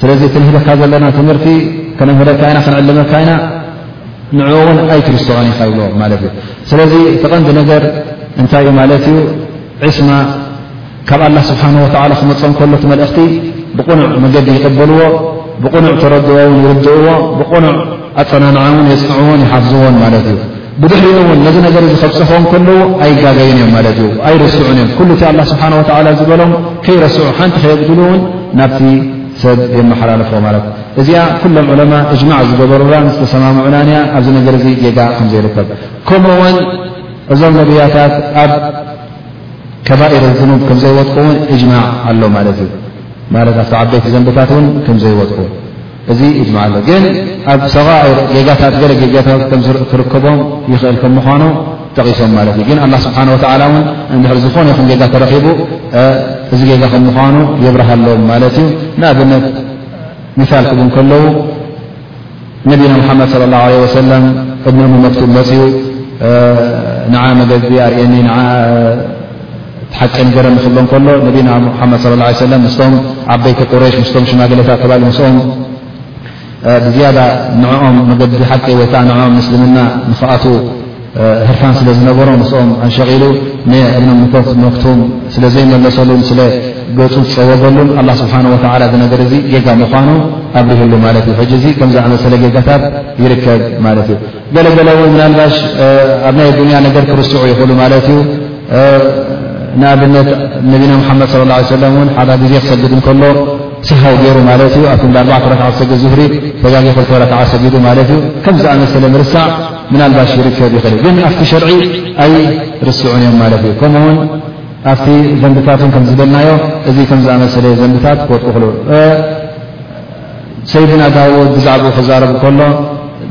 ስለዚ እቲ ንህበካ ዘለና ትምህርቲ ከነምህረካ ኢና ክንዕልመካ ኢና ንዕኡ እውን ኣይትርስዖን ኢኻ ይብሎ ማለት እዩ ስለዚ እቲ ቐንዲ ነገር እንታይ እዩ ማለት እዩ ዕስማ ካብ ኣላ ስብሓን ወተላ ክመፆም ከሎ እቲ መልእኽቲ ብቕኑዕ መገዲ ይቕበልዎ ብቕኑዕ ተረድኦ ውን ይርድእዎ ብቕኑዕ ኣፀናንዓ ውን የፅንዕዎን ይሓፍዝዎን ማለት እዩ ብድሕሪኡ እውን ነዚ ነገር እዚ ከብፅሑዎም ከለዉ ኣይጋገዩን እዮም ማለት እዩ ኣይርስዑን እዮም ኩሉ እቲ ኣላ ስብሓን ወተዓላ ዝበሎም ከይረስዑ ሓንቲ ከየጉድሉ እውን ናብቲ ሰብ የመሓላለፎ ማለት እዚኣ ኩሎም ዑለማ እጅማዕ ዝገበሩላን ዝተሰማምዑናን እያ ኣብዚ ነገር እዚ ጌጋ ከም ዘይርከብ ከምኡ እውን እዞም ነብያታት ኣብ ከባኢር ዝኑብ ከም ዘይወጥቁ እውን እጅማዕ ኣሎ ማለት እዩ ማለት ኣብቲ ዓበይቲ ዘንብታት እውን ከም ዘይወጥቁ እዚ እዩ ዝመሃሎ ግን ኣብ ሰቓኢር ጌጋታት ገለ ጌጋታት ክርከቦም ይኽእል ከም ምዃኑ ጠቒሶም ማለት እዩ ግን ኣላ ስብሓን ወተዓላ እውን እንድሕር ዝኾነ ይኹም ጌጋ ተረኺቡ እዚ ጌጋ ከም ምዃኑ የብርሃሎም ማለት እዩ ንኣብነት ምሳል ክቡ ከለዉ ነቢና ሙሓመድ ስለ ላሁ ለ ወሰለም እብንሙ መክቱብ መፅኡ ንዓ መገዲ ኣርእየኒ እቲ ሓቂ ንገረ ንክብሎ እንከሎ ነቢና ሙሓመድ ስለ ላ ሰለም ምስቶም ዓበይቲ ቁሬሽ ምስቶም ሽማግለታት ተባል ምስኦም ብዝያዳ ንዕኦም መገዲ ሓቂ ወይ ከዓ ንዕኦም ምስልምና ንክኣት ህርፋን ስለ ዝነበሮ ምስኦም ኣንሸቂሉ ንእብነ ምኮት መክቱም ስለ ዘይመለሰሉን ስለ ገፁ ዝፀወገሉን ኣላ ስብሓን ወተላ እዚ ነገር እዚ ጌጋ ምኳኑ ኣብሪህሉ ማለት እዩ ሕጂ እዚ ከምዝኣመሰለ ጌጋታት ይርከብ ማለት እዩ ገለገለ እውን ምናልባሽ ኣብ ናይ ኣዱንያ ነገር ክርስዑ ይኽእሉ ማለት እዩ ንኣብነት ነቢና ሙሓመድ ስለ ላ ሰለም እውን ሓዳ ግዜ ክሰግድ እንከሎ ሰሃው ገይሩ ማለት እዩ ኣብቲ ኣርባዕተ ረክዓ ክሰግድ ዝህሪ ተጋጊ ክልተ ረክዓ ሰጊዱ ማለት እዩ ከም ዝኣመሰለ ምርሳዕ ምናልባሽ ይርከብ ይኽእል ግን ኣብቲ ሸርዒ ኣይ ርስዑን እዮም ማለት እዩ ከምኡ ውን ኣብቲ ዘንብታት ን ከም ዝበልናዮ እዚ ከም ዝኣመሰለ ዘንብታት ክወጥቁ ክሉ ሰይድና ዳውድ ብዛዕብኡ ክዛረብ ከሎ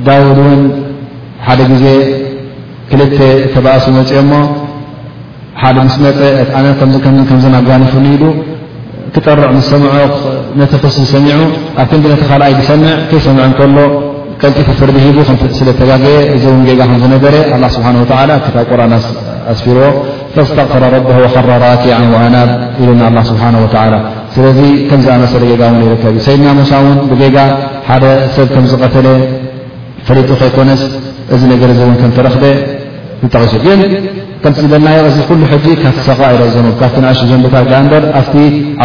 ዳውድ እውን ሓደ ግዜ ክልተ ተባእሱ መፅኦሞ ሓደ ምስ መፀ ኣነ ከምዚ ኣጋኒፉኒ ኢሉ ክጠርዕ ምስ ሰምዖ ነቲ ክሲ ሰሚዑ ኣብ ክንዲ ነቲ ካልኣይ ዝሰምዕ ከይሰምዐ ከሎ ቀልጢፉ ፍርዲ ሂቡ ስለ ተጋገየ እዚ እውን ጌጋ ከምዝነበረ ኣላ ስብሓን ወተዓላ ኣብቲ ካብ ቁርን ኣስፊርዎ ፈስተቕፈረ ረበሁ ወኸረ ራኪዓን ወኣናብ ኢሉና ኣላህ ስብሓነሁ ወተዓላ። ስለዚ ከም ዝኣመሰለ ጌጋ እውን ይርከብ እዩ። ሰይድና ሙሳ እውን ብጌጋ ሓደ ሰብ ከም ዝቐተለ ፈሊጡ ከይኮነስ እዚ ነገር እዚ እውን ከም ተረኽበ ተጠቒሱ። ግን ከምቲ ዝበልናዮ እዚ ኩሉ ሕጂ ካብቲ ሰቓኢረ ዝኑብ ካብቲ ንኣሽቱ ዘንብታት ደኣ እምበር ኣብቲ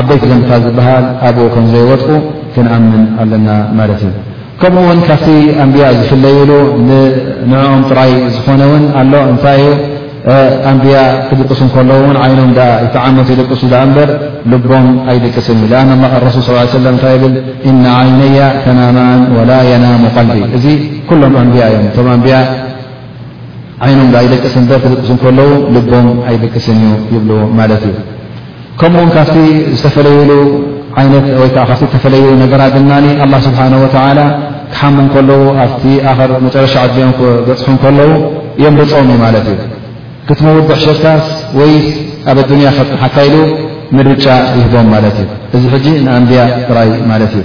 ዓበይቲ ዘንብታት ዝበሃል ኣብኡ ከም ዘይወድቁ ክንኣምን ኣለና ማለት እዩ። ከምኡ ውን ካብቲ ኣንብያ ዝፍለይሉ ንንዕኦም ጥራይ ዝኾነ ውን ኣሎ እንታይ እዩ ኣንብያ ክድቅሱ ከለዉ ውን ዓይኖም ይተዓመቱ ይድቅሱ ዳኣ እምበር ልቦም ኣይድቅስን እዩ ኣን ረሱል ስ ሰለ እንታይ ብል እነ ዓይነያ ተናማን ወላ የናሙ ቀልቢ እዚ ኩሎም ኣንብያ እዮም እቶም ኣንብያ ዓይኖም ዳኣ ይደቅስ እበር ክድቅሱ ከለዉ ልቦም ኣይድቅስን እዩ ይብሉ ማለት እዩ ከምኡ ውን ካብቲ ዝተፈለዩሉ ዓይነት ወይ ከዓ ካብቲ ዝተፈለዩ ነገራት ድማ ኣላ ስብሓን ወተላ ክሓሙ ከለዉ ኣብቲ ኣኸር መጨረሻ ዕድሚኦም ክበፅሑ ከለዉ እዮም ብፆም እዩ ማለት እዩ ክትመውት ብሕሸትካስ ወይስ ኣብ ኣዱንያ ከብፅሓካ ኢሉ ምርጫ ይህቦም ማለት እዩ እዚ ሕጂ ንኣንብያ ጥራይ ማለት እዩ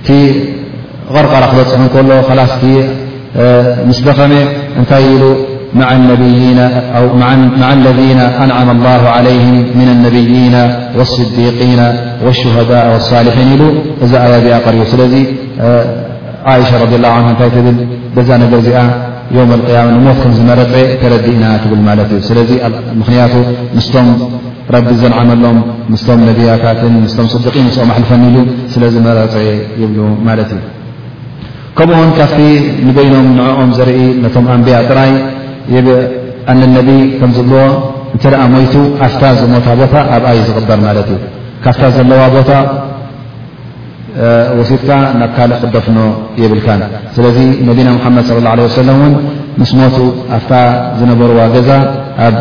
እቲ ቐርቐራ ክበፅሕ እንከሎ ኸላስ እቲ ምስ ደኸመ እንታይ ኢሉ መዓ ለዚነ ኣንዓመ ላሁ ዓለይህም ምና ነብይና ወስዲቂና ወሹሃዳ ወሳልሒን ኢሉ እዛ ኣያ እዚኣ ቀሪቡ ስለዚ ዓእሻ ረድ ላ ዓን እንታይ ትብል በዛ ነገር እዚኣ ዮም ኣልቅያማ ንሞት ከም ዝመረፀ ተረዲእና ትብል ማለት እዩ ስለዚ ምኽንያቱ ምስቶም ረቢ ዝንዓመሎም ምስቶም ነብያታትን ምስቶም ስድቂን ምስኦም ኣሕልፈኒ ኢሉ ስለ ዝመረጸ ይብሉ ማለት እዩ። ከምኡውን ካብቲ ንበይኖም ንዕኦም ዘርኢ ነቶም ኣንብያ ጥራይ ይብ ኣነ ነቢ ከም ዝብልዎ እንተ ደኣ ሞይቱ ኣፍታ ዝሞታ ቦታ ኣብኣዩ ዝቕበር ማለት እዩ ካብታ ዘለዋ ቦታ ወሲድካ ናብ ካልእ ክትደፍኖ የብልካን። ስለዚ ነቢና ሙሓመድ ሰለላሁ ዓለይሂ ወሰለም እውን ምስ ሞቱ ኣብታ ዝነበርዋ ገዛ ኣብ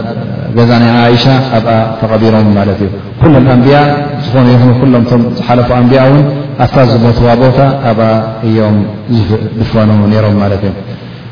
ገዛ ናይ ዓኢሻ ኣብኣ ተቐቢሮም ማለት እዩ። ኩሎም ኣንብያ ዝኾኑ ይኹኑ ኩሎም እቶም ዝሓለፉ ኣንብያ እውን ኣብታ ዝሞትዋ ቦታ ኣብኣ እዮም ዝድፈኑ ነይሮም ማለት እዮም።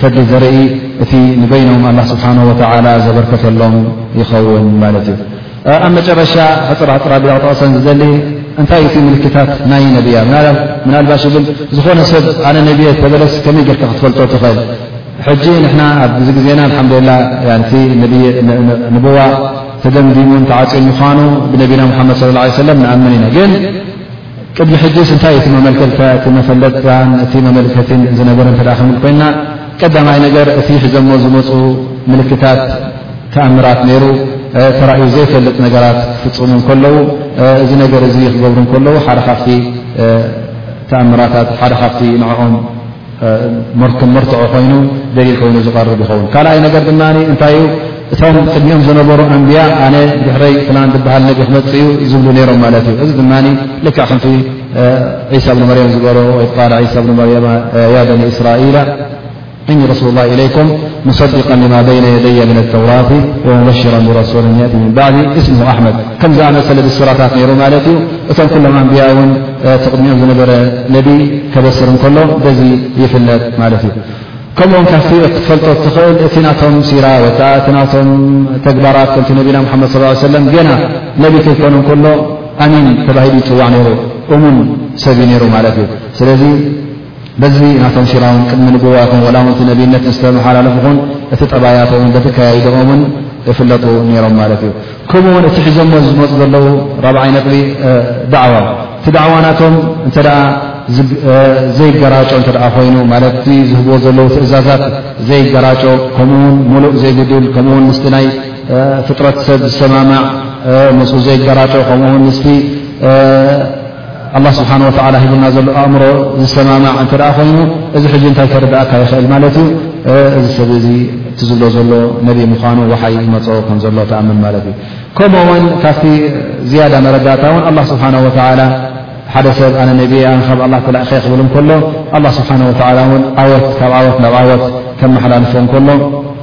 ፈዲ ዘርኢ እቲ ንበይኖም ኣላ ስብሓን ወተዓላ ዘበርከተሎም ይኸውን ማለት እዩ ኣብ መጨረሻ ሕፅርሕፅር ኣቢላ ክጠቕሰን ዝደሊ እንታይ እቲ ምልክታት ናይ ነብያ ምናልባሽ ብል ዝኾነ ሰብ ኣነ ነብየ ተበለስ ከመይ ጌርካ ክትፈልጦ ትኽእል ሕጂ ንሕና ኣብዚ ግዜና ኣልሓምዱላ ቲ ንብዋ ተደምዲሙን ተዓፂን ምዃኑ ብነቢና ሙሓመድ ስ ለ ንኣምን ኢና ግን ቅድሚ ሕጂስ እንታይ እዩ እቲ መመልከልካ እቲ መፈለጥካን እቲ መመልከቲን ዝነበረ እንተ ክንብል ኮይና ቀዳማይ ነገር እቲ ሕዘሞ ዝመፁ ምልክታት ተኣምራት ነይሩ ተራእዩ ዘይፈልጥ ነገራት ክፍፅሙ እንከለዉ እዚ ነገር እዚ ክገብሩ እንከለዉ ሓደ ካብቲ ተኣምራታት ሓደ ካብቲ ንዕኦም መርቶም መርትዖ ኮይኑ ደሊል ኮይኑ ዝቐርብ ይኸውን ካልኣይ ነገር ድማ እንታይ እዩ እቶም ቅድሚኦም ዝነበሩ ኣንብያ ኣነ ብድሕረይ ፍላን ዝበሃል ነቢ ክመፅ እዩ ዝብሉ ነይሮም ማለት እዩ እዚ ድማ ልካ ከምቲ ዒሳ ብን መርያም ዝበሎ ወይ ቃል ሳ ብን መርያማ ያ በኒ እስራኤላ እኒ ረሱሉ ላ ኢለይኩም ሙሰዲቃ ልማ በይነ የደየ ምን ኣተውራት ወሙበሽራ ብረሱል ን የእቲ ምን ባዕዲ እስሙ ኣሕመድ ከምዝኣመሰለ ብስራታት ነይሩ ማለት እዩ እቶም ኩሎም ኣንብያ እውን እቲ ቅድሚኦም ዝነበረ ነቢ ከበስር እንከሎ በዚ ይፍለጥ ማለት እዩ። ከምኡውን ካብቲ ክትፈልጦ እትኽእል እቲ ናቶም ሲራ ወይ ከዓ እቲ ናቶም ተግባራት ከምቲ ነቢና ሙሓመድ ስ ላ ሰለም ገና ነቢ ከይኮነ እንከሎ ኣሚን ተባሂሉ ይፅዋዕ ነይሩ እሙን ሰብ እዩ ነይሩ ማለት እዩ። ስለዚ በዚ ናቶም ሲራውን ቅድሚ ንቡዋትን ወላ ውንቲ ነብይነት ዝተመሓላለፉኹን እቲ ጠባያቶምን በቲ ከያይደኦምን እፍለጡ ነይሮም ማለት እዩ። ከምኡ ውን እቲ ሒዞሞ ዝመፁ ዘለዉ ራብዓይ ነጥቢ ዳዕዋ ዩ እቲ ዳዕዋ ናቶም እንተ ዘይገራጮ እተ ኮይኑ ማለት እቲ ዝህብዎ ዘለዉ ትእዛዛት ዘይገራጮ ከምኡውን ሙሉእ ዘይጉድል ከምኡውን ምስቲ ናይ ፍጥረት ሰብ ዝሰማማዕ ምስ ዘይገራጮ ከምኡውን ምስቲ ኣላ ስብሓን ወተዓላ ሂቡና ዘሎ ኣእምሮ ዝሰማማዕ እንተ ደኣ ኮይኑ እዚ ሕጂ እንታይ ከርድኣካ ይኽእል ማለት እዩ እዚ ሰብ እዚ እቲ ዝብሎ ዘሎ ነቢ ምዃኑ ወሓይ ይመፀኦ ከም ዘሎ ተኣምን ማለት እዩ ከምኡ ውን ካብቲ ዝያዳ መረዳእታ እውን ኣላ ስብሓን ወተዓላ ሓደ ሰብ ኣነ ነቢየ ኣነ ካብ ኣላ ተላእኸ ክብል እንከሎ ኣላ ስብሓን ወተዓላ እውን ዓወት ካብ ዓወት ናብ ዓወት ከመሓላልፎ እንከሎ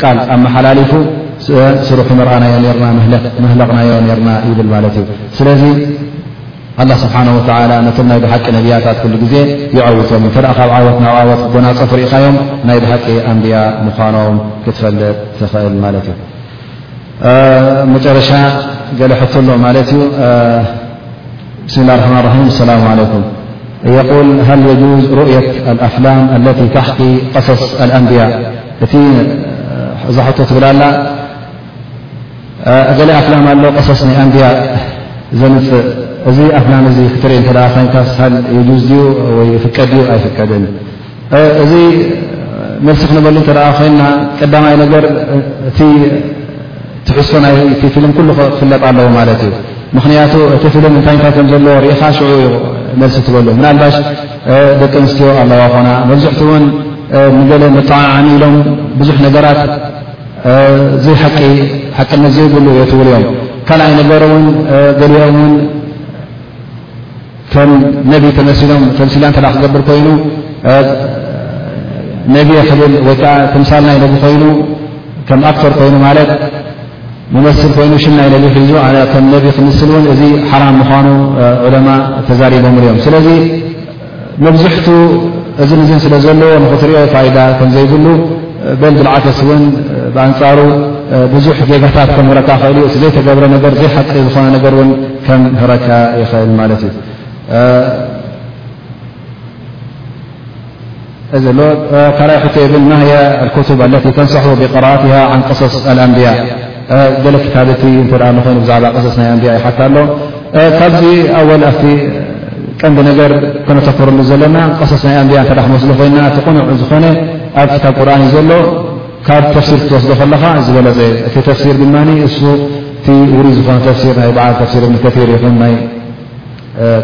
ቃል ኣመሓላሊፉ ስርሑ ንርኣናዮ ርና መህለቕናዮ ርና ይብል ማለት እዩ ስለዚ ኣላ ስብሓን ወተላ ነቶም ናይ ብሓቂ ነብያታት ኩሉ ግዜ ይዐውቶም እተ ካብ ዓወት ናብ ዓወት ክጎናፀፍ ርኢኻዮም ናይ ብሓቂ ኣንብያ ምዃኖም ክትፈልጥ ትኽእል ማለት እዩ መጨረሻ ገለ ሕቶ ኣሎ ማለት እዩ ብስም ላ ርሕማን ራሒም ኣሰላሙ ዓለይኩም የል ሃል የጁዝ ሩእየት ኣፍላም ኣለቲ ታሕኪ ቀሰስ ኣልኣንብያ እቲ እዛ ሕቶ ትብል ኣላ ገለ ኣፍላም ኣሎ ቀሰስ ናይ ኣንብያ ዘምፅእ እዚ ኣፍላም እዚ ክትርኢ እንተ ኮይንካ ሃል የጁዝ ድዩ ወይ ፍቀድ ድዩ ኣይፍቀድን እዚ መልሲ ክንበሉ እተ ኮይና ቀዳማይ ነገር እቲ ትሕዝቶ ናይ ፊልም ኩሉ ክፍለጥ ኣለዎ ማለት እዩ ምክንያቱ እቲ ፊልም እንታይ ንታይ ከም ዘለዎ ርኢኻ ሽዑ ዩ መልሲ ትበሉ ምናልባሽ ደቂ ኣንስትዮ ኣለዋ ኮና መብዝሕቲ እውን ንገለ መጠዓዓሚ ኢሎም ብዙሕ ነገራት ዘይሓቂ ሓቅነት ዘይብሉ እዮ ትብሉ እዮም ካልኣይ ነገር እውን ገሊኦም ውን ከም ነቢ ተመሲሎም ተምሲላ እተ ክገብር ኮይኑ ነቢ ክብል ወይከዓ ተምሳል ናይ ነቢ ኮይኑ ከም ኣክተር ኮይኑ ማለት መመስል ኮይኑ ሽም ናይ ነቢ ሒዙ ከም ነቢ ክምስል እውን እዚ ሓራም ምኳኑ ዑለማ ተዛሪቦም ርኦም ስለዚ መብዝሕቱ እዚ ንዝን ስለ ዘለዎ ንክትሪኦ ፋይዳ ከምዘይብሉ በል ብልዓተስ እውን ብኣንፃሩ ብዙሕ ዜጋታት ከምረካ ክእል ዩ እቲ ዘይተገብረ ነገር ዘይሓቂ ዝኮነ ነገር ን ከምህረካ ይኽእል ማለት እዩ እዚ ሎ ካልይ ሕቶ የብል ማ ያ ኣልክቱብ ኣለቲ ተንሰሑ ብቅራኣትሃ ዓን ቅሰስ ኣልኣንብያ ገለ ክታብቲ እንተ ንኾይኑ ብዛዕባ ቅሰስ ናይ ኣንብያ ይሓት ኣሎ ካብዚ ኣወል ኣብቲ ቀንዲ ነገር ከነተክረሉ ዘለና ቅሰስ ናይ ኣንብያ እተ ክመስሉ ኮይና እቲ ቕኑዕ ዝኾነ ኣብ ክታብ ቁርን እዩ ዘሎ ካብ ተፍሲር ክትወስዶ ከለኻ ዝበለፀ እቲ ተፍሲር ድማ እሱ እቲ ውሪ ዝኾነ ተፍሲር ናይ በዓል ተፍሲር እብን ከቲር ይኹን ናይ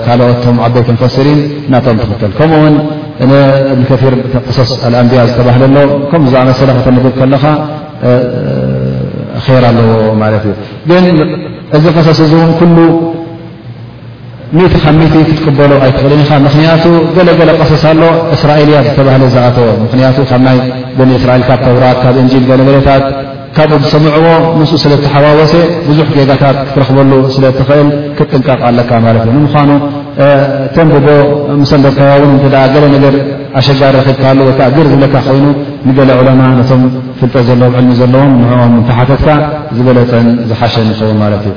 ካልኦትቶም ዓበይት ፈሲሪን ናቶም ትኽተል ከምኡ ውን እብን ከቲር ቅሰስ ኣልኣንቢያ ዝተባህለ ኣሎ ከም ዝኣመሰለ ከተንብብ ከለኻ ራ ኣለዎ ማለት እዩ ግን እዚ ቅሰስ እዚ እውን ኩሉ ሚእቲ ካብ ሚእቲ ክትቅበሎ ኣይትኽእልን ኢኻ ምኽንያቱ ገለገለ ቀሰስ ኣሎ እስራኤል እያ ዝተባህለ ዝኣተወ ምኽንያቱ ካብ ናይ በኒ እስራኤል ካብ ተውራት ካብ እንጂል ገለገለታት ካብኡ ዝሰምዕዎ ምስኡ ስለ ተሓዋወሰ ብዙሕ ጌጋታት ክትረኽበሉ ስለ ትኽእል ክትጥንቀቕ ኣለካ ማለት እዩ ንምዃኑ ተንብቦ ምስ ኣንበብካዮ እውን እንተ ገለ ነገር ኣሸጋሪ ረኺብካሉ ወይ ከዓ ግር ዝብለካ ኮይኑ ንገለ ዑለማ ነቶም ፍልጠት ዘለዎም ዕልሚ ዘለዎም ንዕኦም እንተሓተትካ ዝበለፀን ዝሓሸን ይኸውን ማለት እዩ